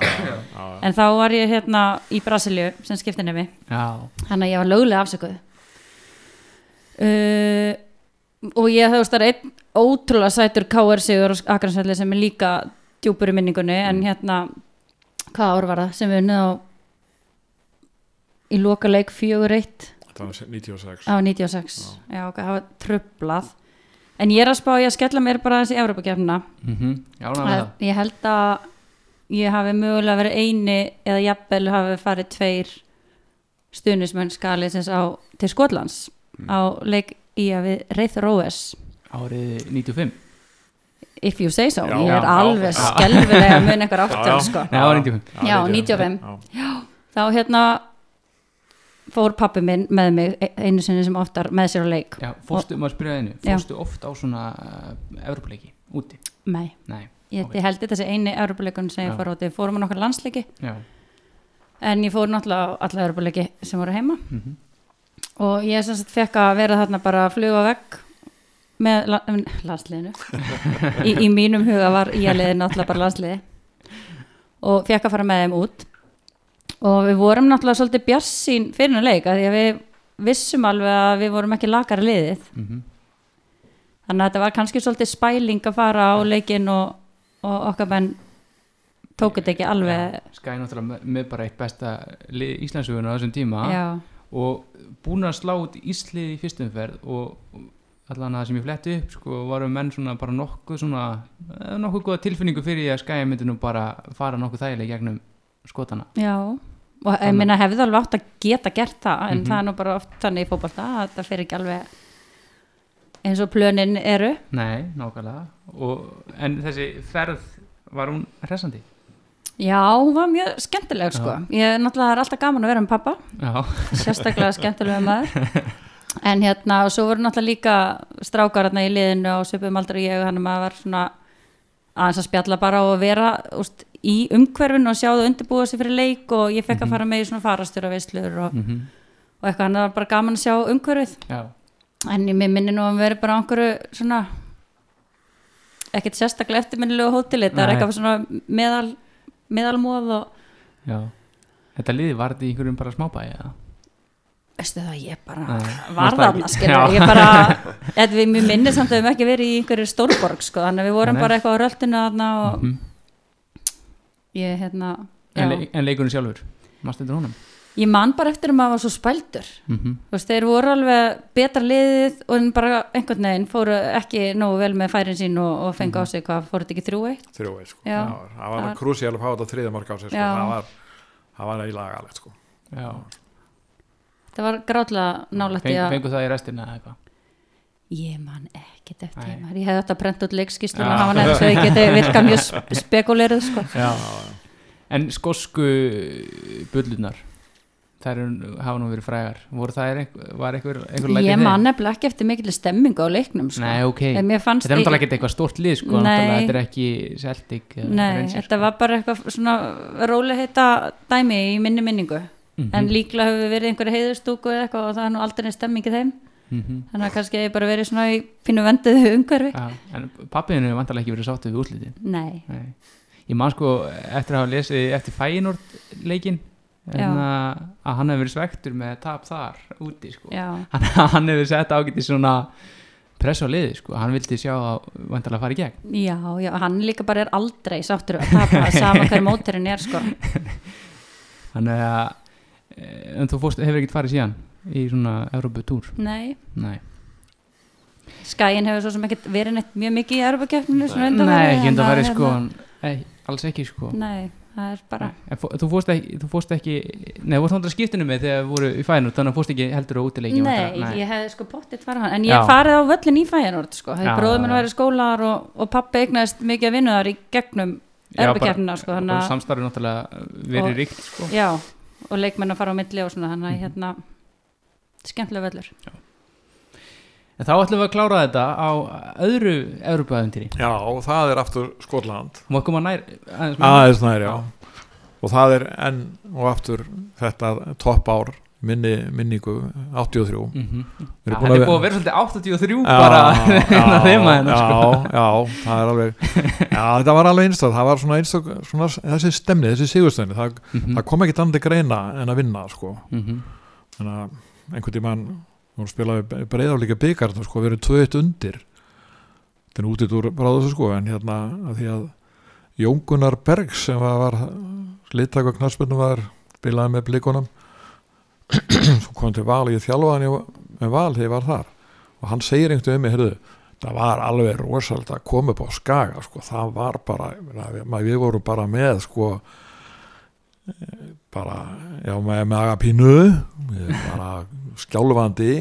En þá var ég hérna í Brasilíu sem skipti nefni Já, þannig að ég var löglega afsökuð uh, og ég þú veist það er einn ótrúlega sætur KR Sigur og Akransvelli sem er líka djúpur í minningunni en hérna hvað ár var það sem við unnið á í loka leik 4-1 það var 96 á 96 já, ok, það var trublað en ég er að spá ég að skella mér bara þessi Evropakefnina mm já, það ég held að ég hafi mögulega verið eini eða jafnvel hafi farið tveir stuðnismenn skaliðsins á til Skotlands á leik í að við Reith Róes árið 95 if you say so, Já, ég er já, alveg já. skelfilega mun eitthvað Já, já. sko. Var 95 Já, 95. Já. þá hérna fór pappi minn með mig e- einu sinni sem oftar með sér á leik Já, fórstu, maður spyrja einu, Já. fórstu oft á svona uh, Evropleiki, úti? Nei, Nei, ég, Ok. ég held þetta sé eini Európa-leikun sem ég Já. fór átti, fórum á nokkar landsleiki já en ég fór náttúrulega á alla Európa-leiki sem voru heima mm og ég sem sagt fekk að vera þarna bara að fluga vekk með la landsliðinu. Í, í mínum huga var í að liði náttúrulega bara landsliði og fekk að fara með þeim út. Og við vorum náttúrulega svolítið bjarsín fyrir að því að við vissum alveg að við vorum ekki lakara liðið. -hmm. þannig að þetta var kannski svolítið spæling að fara á leikin og, og okkar menn tók þetta ekki alveg Skæði náttúrulega með, bara eitt besta lið Íslandsöguna á þessum tíma. Já, og búin að slá út Íslið í fyrstum ferð og allan að það sem ég fletti upp sko, varum menn svona bara nokkuð svona eh, nokkuð góða tilfinningu fyrir að Skæði myndi nú bara fara nokkuð þægileg gegnum skotana. Já og ég minna hefði alveg átt að geta gert það en Mhm. það er nú bara oft þannig í fótbolta að það fer ekki alveg eins og plönin eru. Nei, nákvæmlega. Og, en þessi ferð var hún hressandi já, hún var mjög skemmtileg sko. Ég náttúrulega það er alltaf gaman að vera með pappa Já, sérstaklega skemmtilega maður. En hérna og svo voru náttúrulega líka strákar hérna í liðinu og svipum aldrei ég og hann maður var svona aðeins að spjalla bara og vera úst, í umhverfinu og sjá það undirbúa sig fyrir leik og ég fekk að fara með í svona farastjóra veislur og, mm og eitthvað. Hann var bara gaman að sjá umhverfið. Já, en ég minni nú að vera bara á einhverju svona ekkert sérstaklega eftirminnilegu hóteli. Þetta er eitthvað svona meðal meðalmóð og já Þetta liði var þetta í einhverjum bara smábæi eða? veistu það, ég bara Nei, var varstu þarna ekki? skilur, Já. ég bara við minnir samt að við höfum ekki verið í einhverju stórborg sko, þannig að við vorum Nei. bara eitthvað á röltinu þarna og Mhm. ég hérna En, já, le en leikurinn sjálfur, mást þetta honum ég man bara eftir að maður var svo spældur mm -hmm. þú veist, þeir voru alveg betra liðið og en bara einhvern veginn fóru ekki nógu vel með færin sín og, og fengi á sig hvað, fóru þetta ekki þrjú eitt þrjú eitt sko. Já. það var, það var Það var- krúsíal að fá þetta þriðja mark á sig sko. Það var, það var í lagalegt sko. Já, það var grátlega nálægt Feng, að fengu það í restina eða eitthvað ég man ekkert eftir maður. ég hefði átt að prenta út leikskísluna Já. hafa nefnt svo ég geti virkað mjög sp- spekuleruð sko. Já. En skosku bullunar þær hafa nú verið frægar einhver, var einhver, einhver læti ég man nefnilega ekki eftir mikill stemmingu á leiknum sko. Nei, ok, En mér fannst þetta er náttúrulega ekki eitthvað stórt lið sko, þetta er ekki Celtic eða Nei, þetta sko. var bara eitthvað svona róleheita dæmi í minni minningu Mhm. en líklega hefur verið einhverja heiðustúku eða eitthvað og það er nú aldrei stemmingi þeim Mhm. þannig að kannski hefur bara verið svona í pínu venduðu umhverfi Já, En pappiðinu hefur vantarlega ekki verið sáttið við úrslitin Nei, Nei. Ég man sko eftir að hafa lesið eftir Feyenoord leikin að hann hefur verið svektur með tap þar úti sko. hann, hann hefur sett ágæti svona press á liði sko. hann vildi sjá að vantarlega fara í gegn. Já, já, hann líka bara er aldrei sáttur að tapa sama hver móturinn er sko. Þannig að eh, en þú fórst, hefur ekkert farið síðan í svona Európu túr Nei, Nei, skæin hefur svo sem ekkert verið neitt mjög mikið í erfakeppninu Nei ekki enda farið sko. Nei, alls ekki sko. Hérna- Nei, það er bara En fó- Þú fórst ekki, þú fórst ekki Nei, þú fórst náttúrulega skiptinu með þegar við voru í fænur þannig að fórst ekki heldur á útileiki Nei, ég hefði sko pottitt hann En ég Já. hef farið á völlin í fæjanort sko Já, Þegar bróður minn já. væri skólar og, og pappi eignaðist mikið að vinna þar í gegnum erfakeppnina sko og að, samstarfið náttúrulega verið Og- ríkt sko. já, og leikmenn að fara á milli og svona Þannig að hérna, skemmtilega völlur En þá ætlum við að klára þetta á öðru Európa-æðintýri já, og það er aftur Skotland Má koma nær aðeins meira? aðeins nær, já og það er enn og aftur þetta topp ár minni, minningu 83 Mhm. Við Já, erum búin Þetta að er búið að vera svolítið 83 Já, bara já, hérna þeim að hérna sko. já, já, það er alveg já, þetta var alveg einstak, það var svona einstak svona, þessi stemni, þessi sigurstæni það, Mhm. það kom ekkit annað greina en að vinna sko. Mhm. þannig að einhvern tímann hún spilaði breiðaflíka byggar sko, við erum 2-1 undir. Þetta er útið úr bráðu þessu sko en hérna að því að Jón Gunnar Bergs sem var, slittak og knarspöndum var spilaði með blikunum svo kom til val ég þjálfaði hann með val þegar ég var þar. Og hann segir einhvern veginn um mig heyrðu, það var alveg rosalega að koma upp á skaga sko, það var bara við, vorum bara með sko bara, já, með, með agapínu bara skjálfandi.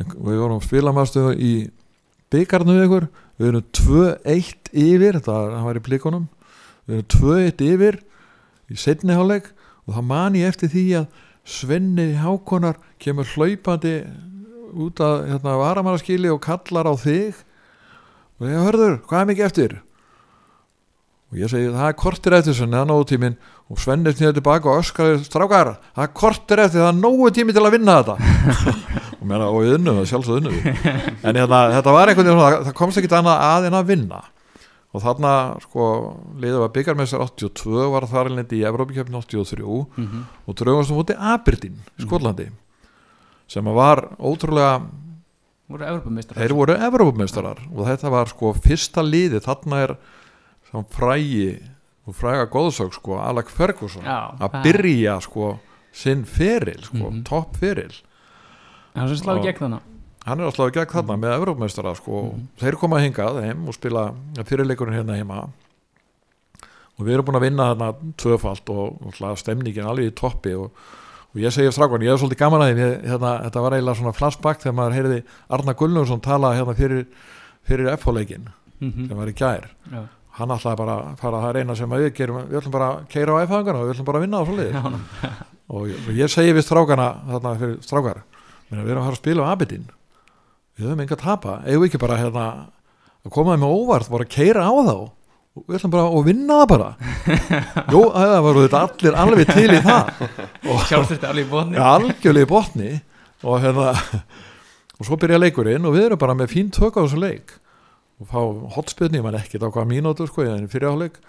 Við vorum spilamæstu í byggarnu ykkur. Við erum 2-1 yfir þetta var, í blikunum. Við erum 2-1 yfir í setni hálfleik og það man ég eftir því að Svenni Hákonar kemur hlaupandi út að hérna, varamannaskili og kallar á þig. Og ég hörður, hvað er mikið eftir? Og ég segi það er kortir eftir neðan nógu tímin og Svenni snýður tilbaka og öskar strákar, það er kortir eftir það er nógu tími til að vinna þetta. Og mér og við unnum það, sjálfsög unnum við. En hérna, þetta var einhvern veginn það komst ekki annað að en að vinna. Og þarna sko liðið var byggarmessar 82 var þar einlendi í Evrópikjöfn 83 Mhm. og drögumst um úti Aberdeen í Skotlandi sem að var ótrúlega voru Evropamistrar þeir voru Evrópumeistarar. Og þetta var sko fyrsta liði þarna er sem frægi og fræga góðsök sko Alec Ferguson. Já, að það- byrja sko sinn feril sko, Mhm. topp feril. Hann sem sláði Og- gegn þannig hann er alltaf í gegn þarna með Evrópumeistara sko. þeir koma hingað heim og spila fyrirleikurinn hérna heima. Og við erum búin að vinna þarna tvöfalt og, og hlað stemningin alveg í toppi og, og ég segi strákun, ég hef svolítið gaman að því ég, hérna, þetta var eiginlega svona flashback þegar maður heyrði Arna Gullnússon tala hérna fyrir, fyrir FH-leikin Mhm. sem var í gær. Já. Hann ætlaði bara að fara það er eina sem að við gerum við ætlum bara að keira á FH-angana og við ætlum bara að vinna á svo ná. og ég, og ég segi við strákana þarna fyrir strákar við erum að fara að spila á Abedin. Við höfum enga að tapa. Eigum ekki bara hérna, að koma með óvart bara að keira á þá? Og við ætlum bara að vinna það bara. Jú, það voru þetta allir alveg til í það. Sjálfstyrti alveg í botni. Ja, algjörlega í botni. Og hérna og svo byrja leikurinn og við erum bara með fín tök á þessu leik og fá hotspilni, ég man ekkert á hvaða mínútur sko, ég er fyrirháleik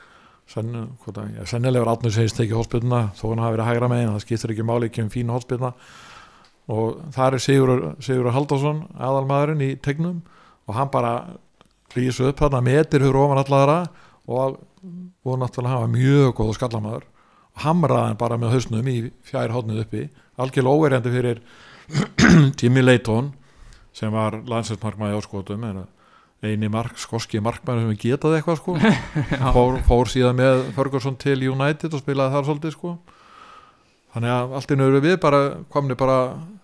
Senn, hvað, ja, sennilega var Átnur segist ekki hotspilna þó hann hafi verið hægra megin, það skiptir ekki máli ekki um fín hotspilna og það er Sigur, Sigur Haldarsson aðalmaðurinn í tegnum og hann bara lýsa upp þarna metir hur ofan allara og voru náttúrulega hafa mjög góð skallamaður og hamraði hann bara með hausnum í fjær hóðnuð uppi. Algjörlega óverjandi fyrir Jimmy Leighton sem var landsætsmarkmaði áskotum en eini mark, skoski markmaður sem getaði eitthvað sko. Fór, fór síðan með Ferguson til United og spilaði þar svolítið sko. Þannig að allt innur við bara komni bara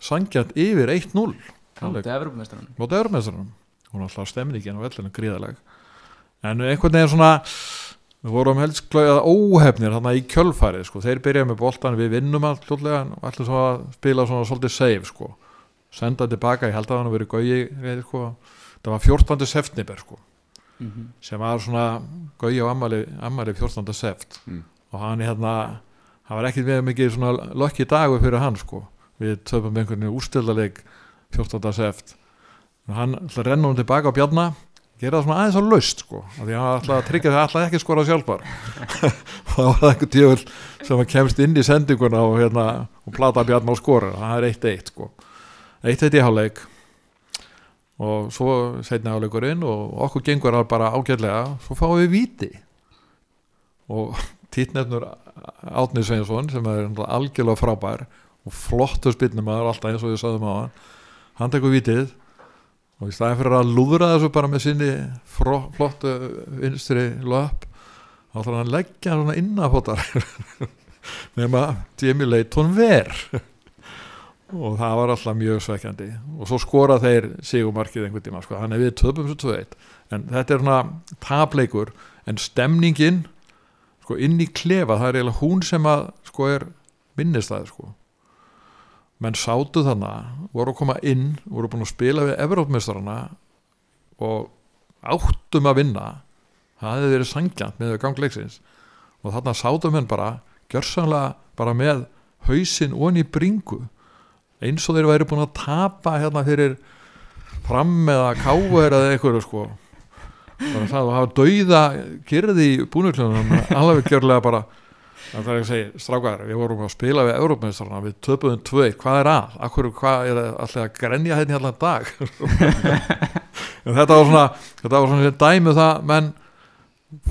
sangjant yfir 1-0 Móti Evropamistranum móti örmestranum hún er alltaf stemningin og vellinu gríðaleg en einhvern veginn svona við vorum helst glöðað óhefnir þannig í kjölfarið sko, þeir byrjaði með boltan við vinnum allt hljóðlega en ætlum svo að spila svona svolítið safe sko. Senda tilbaka, ég held að hann verið gauði sko. Það var 14. september sko Mhm. sem var svona gauði á ammali, ammali 14. sept Mm. og hann hérna það var ekkit við mikið svona lökki dagur fyrir hann sko við töfum einhvern veginn úrstildaleg 14. seft og hann ætla að renna hún tilbaka á bjarna gera það svona aðeins á laust sko af því að hann ætla að tryggja það ætla ekki skora sjálfbar og það var það einhver tíul sem að kemst inn í sendinguna og, hérna, og plata bjarna og skora það er 1-1 sko 1-1 í hálfleik og svo setna hálfleikurinn og okkur gengur það bara ágætlega. Svo fáum við viti og títnefnur Átni Sveinsson sem er algjörlega frábær og flottur spinnum aður alltaf eins og við sagðum á hann hann tekur vitið og í staðin fyrir að lúðra þessu bara með sinni flottu vinstri löp þá ætlar hann að leggja hann svona innafótar nema Jamie Leighton ver og það var alltaf mjög svekkjandi. Og svo skora þeir sigumarkið einhvern tíma sko. hann er við töpum svo 2-1 en þetta er svona tapleikur en stemningin sko inn í klefa það er eiginlega hún sem að sko er minnistæði sko. Menn sátu þannig, voru að koma inn voru búin að spila við Evrópmeistarana og áttum að vinna. Það hefði verið sangjant með gangleiksins og þarna sátu menn bara gjörsanlega bara með hausinn onni bringu eins og þeir væri búin að tapa hérna fyrir fram eða káver eða eitthvað sko. Bara það að hafa dauða kyrði í búnuklunum alveg gjörlega bara. Það er ekki að segja, strákar, við vorum að spila við Európmeistarna, við töpuðum tvö hvað er að, akkur, hvað er alltaf að grenja hérna allan dag? En þetta var svona þetta var svona sem dæmi um það menn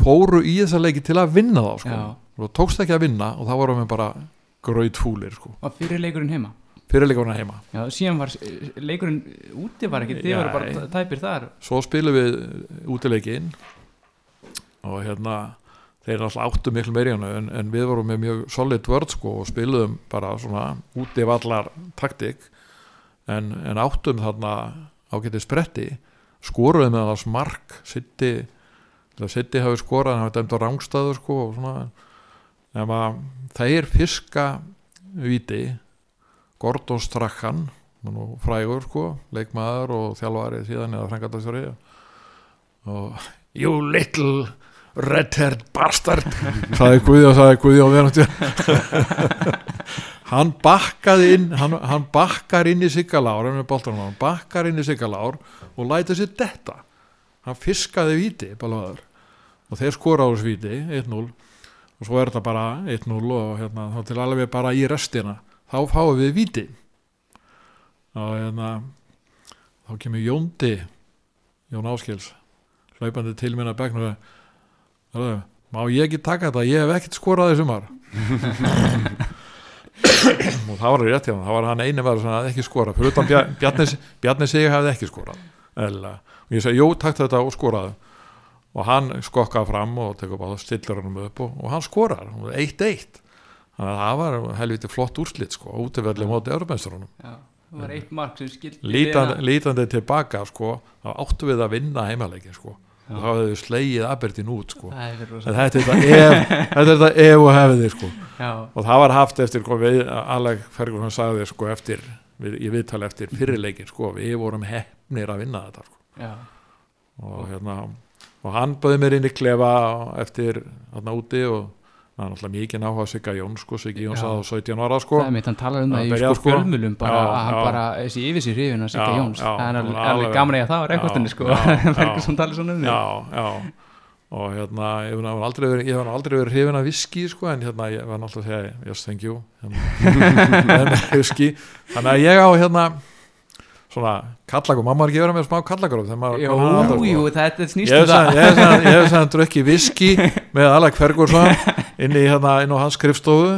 fóru í þessa leiki til að vinna þá sko. Og tókst ekki að vinna og þá vorum við bara gröð fúlir sko. og fyrir leikurinn heima fyrirleikurna heima já, síðan var eh, leikurinn úti var ekki, þið voru bara tæpir þar svo spilum við útileikin og hérna þeir náttúrulega áttu miklu meiri en, en við vorum með mjög solid vörð sko og spiluðum bara svona úti af allar taktik en, en áttum þarna ágætið spretti skoruðum með þess mark Sitti Sitti hafi skorað, hann hafi dæmt á rángstæðu sko og svona en þeir fiska viti Gordon Strachan frægur sko, leikmaður og þjálfari síðan eða frangatastjóri og you little red-haired bastard. Sagði Guði og sagði Guði og verðan hann bakkaði inn hann, hann bakkar inn í Sigalár hann, bakkar inn í Sigalár og læti sér detta. Hann fiskaði viti balvaður. og þeir skora á þessu viti 1-0 og svo er þetta bara 1-0 og hérna, þá til alveg bara í restina þá fáum við viti og hérna þá kemur Jóndi Jón Áskils hlaupandi til minna bekn og má ég ekki taka þetta? Ég hef ekkert skorað í sumar. Og það var rétt hjá hann það var hann eini var sem ekki skorað. Fyrir utan Bjarni, Bjarni sig hefði ekki skorað Eðlilega. og ég segi, jú, takk þetta og skoraði og hann skokkaði fram og tekur bara stillur hann upp og, og hann skorar, 1-1 þannig að það var helviti flott úrslit sko, útvöldlega mótið Örubensturunum það var eitt mark sem skildi Lítandi, lítandi tilbaka sko, þá áttu við að vinna heimalegin sko. og þá hefðu slegið Aberdeen út sko. þetta er þetta ef og hefði sko. og það var haft eftir sko, Alleg Ferguson sagði sko, eftir, við, ég viðtali eftir fyrirleikin sko, við vorum hefnir að vinna þetta sko. og hérna og hann böði mér inn í klefa eftir hérna úti og það er náttúrulega mikið náha Sigga Jón sko, Siggi Jóns að 17 ára sko. Það er mitt, hann talar um það í sko fjölmjölum bara já, að hann já. bara, þessi yfir sér hrifin að Sigga Jóns, það er alveg, gaman að það var rekordinni sko, Ferguson talar svona um því já, já, og hérna ég hef aldrei verið, verið hrifin að viski sko, en hérna ég var náttúrulega að segja yes, thank you. Hérna, viski, þannig að ég á hérna svona kallagur, mamma er ekki verið með smá kallagur Jú, jú, þetta snýst um það. Ég hef sann drukki viski með Alec Ferguson inn í hérna, inn á hans skrifstofu.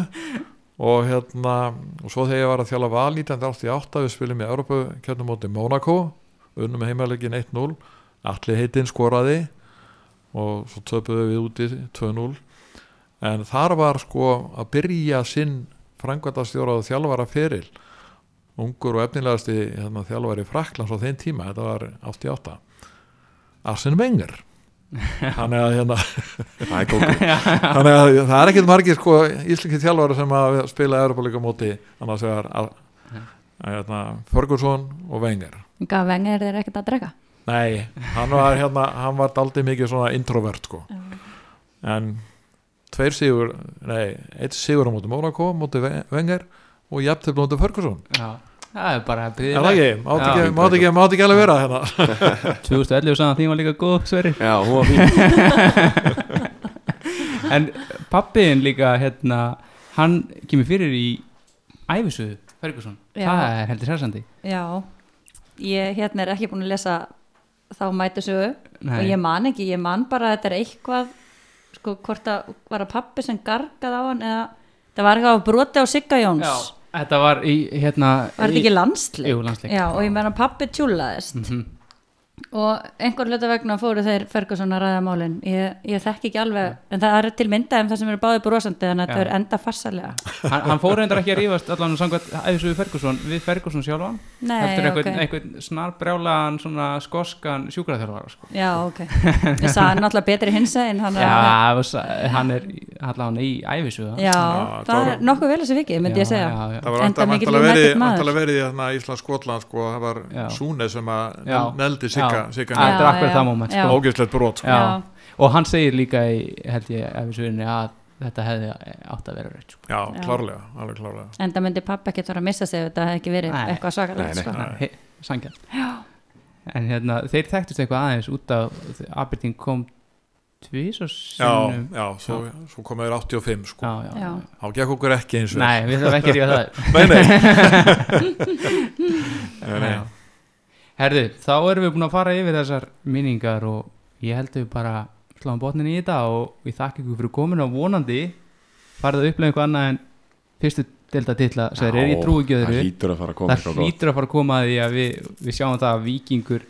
Og hérna og svo þegar ég var að þjála val 1988 við spilum í Európa kjörnum móti Monaco unnum heimalegin 1-0 allir heitinn skoraði og svo töpuðu við úti 2-0 en þar var sko að byrja sinn frangværtastjóra og þjálfara feril ungur og efnilegasti hérna, þjálfari Fraklands á þeim tíma, þetta var 88 Arsene Wenger. Þannig að hérna þannig að það er ekkert margir sko, íslenski þjálfari sem að spila Europalíka móti annars vegar hérna, Ferguson og Wenger. Gaf Wenger er ekkert að drega? Nei, hann var hérna hann var aldrei mikið svona introvert sko. En tveir sigur nei, eitt sigur á móti Monaco móti Wenger og jafn til blóndu Ferguson. Já það er bara það ekki, mátti ekki, mátti ekki, alveg vera hérna. 2011 sagði því var líka góð Sverri Já, hún var fín. En pappiðin líka hérna, hann kemur fyrir í æfisuðu, Ferguson. Já. það er heldur sérsandi Já, ég hérna er ekki búin að lesa þá Nei. og ég man ekki, ég man bara að þetta er eitthvað sko hvort að var að pappi sem gargað á hann eða það var eitthvað að broti á Sigga Jóns. Já, þetta var í hérna var þetta ekki landsleik? Jú, landsleik. Já, og ég meina pappi tjúlaðist Mhm. Og einhver hluta vegna fóru þeir Ferguson að ræða málin. Ég, ég þekki ekki alveg, en það er til mynda um það sem eru báði brosandi, þannig að Já. þetta er enda farsalega hann, hann fór reyndar ekki að rífast allan samkvæmt æfisuðu Ferguson við Ferguson sjálfan Nei, eftir einhvern, ok. einhvern snarbrjálaðan svona skoskan sjúkraþjálfara sko. Já, ok, ég sagði hann náttúrulega betri hinsa en hann Já, var sa- hann er allan í æfisuðu Já, Já, það er nokkuð vel þessi vikið, myndi ég segja. já, já. það var Já. Já. Já. Þetta er Já, akkur já, það moment já. sko. ógeðslegt brot sko. Já. Já. og hann segir líka í held ég æfisuðinni að þetta hefði átt að vera rautt sko. já, Já. klárlega, alveg klárlega En það myndi pappa ekki þarf að missa sig ef þetta hefði ekki verið Nei. eitthvað svakalegt sko. Nei. sangja en hérna, þeir þekktust eitthvað aðeins út af Aberdeen kom tvís og já, sinnum já, svo, svo komaður 85 sko. já, já, Já. þá gekk okkur ekki eins og Nei, við þarfum ekki að rífa það nei, nei. nei, nei. Herðu, þá erum við búin að fara yfir þessar minningar og ég held að við bara sláum botnin í þetta og við þakka ykkur fyrir komin og vonandi farið að upplega eitthvað annað en fyrstu delta trúi það hlýtur að fara að koma það hlýtur að fara að koma að því að við, við sjáum það að vikingur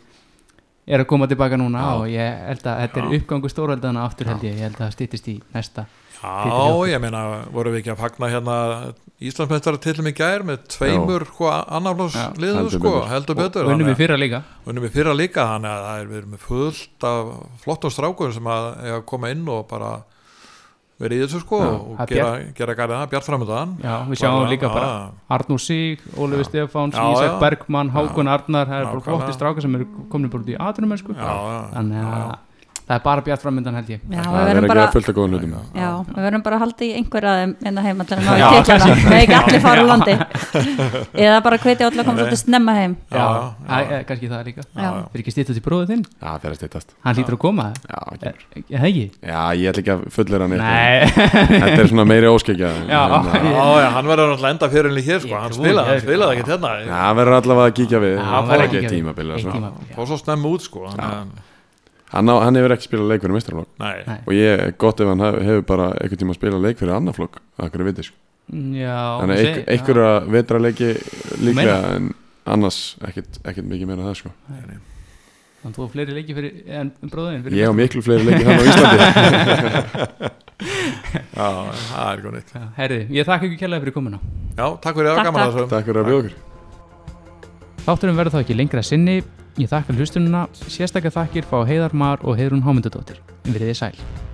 er að koma tilbaka núna Já. og ég held að þetta er uppgangu stórveldana aftur held ég, ég held að það stýttist í næsta Já, ég meina, vorum við ekki að fagna hérna Íslandsmeistarartillum í gær með tveimur sko, annarflós Já. liður Heldur sko, betur. heldur betur og unnum við fyrra líka unnum við fyrra líka þannig að það er við erum með fullt af flottum strákum sem að, að koma inn og bara verið í þessu sko Já, og er gera, gera gærið það, bjart framöndan Já, við sjáum líka bara Arnúr Sig, Ólfi Stefáns, Ísak. Bergmann, Hákon Arnar það er bara flotti strákar sem eru komin bara út í aðrunum þannig að það er bara bjart framöndan held ég. Já, það er ekki bara að fullta góðum hlutum Já, við verðum bara að halda í einhverja af þeim innan heim allir að ná í titlana við ekki allir fara úr landi. Eða bara hvetja allir að koma svolítið snemma heim. Já, Já, það er kannski það líka. Fyrir ekki stýttast í bróðu þinn, Já, það er að stýttast hann hlýtur að koma. Já, ekki. Er er það ekki? Já, ég ætla ekki að fullera Nei, Þetta er svona meiri óskekja Já. Já, hann verður náttúrulega enda fyrir henni hér sko, hann spilaði, hann ekki hérna. Það verður allavega að kíkja við Hann, á, hann hefur ekki spilað leik fyrir mestrarflokk Nei, Nei. Og ég er gott ef hann hef- hefur bara einhvern tíma spilað leik fyrir annar flokk sko. Já, Þannig að segir- einhverja vetraleiki líklega? En annars ekkert, ekkert mikið meira það sko. Já. Þannig að þú har fleiri leiki fyrir, en bróðin fyrir Ég á miklu fleiri leiki hann á Íslandi. Já, það er góð neitt Já, Herri, ég þakka ekki kærlega fyrir komuna. Já, takk fyrir að Takk, gaman takk. þessu. Takk fyrir að bjóða okkur Þátturum verður þá ekki lengra að sinni Ég þakka hlustununa, sérstaklega þakkir fá Heiðar Mar og Heiðrún Hámyndadóttir Verið þið sæl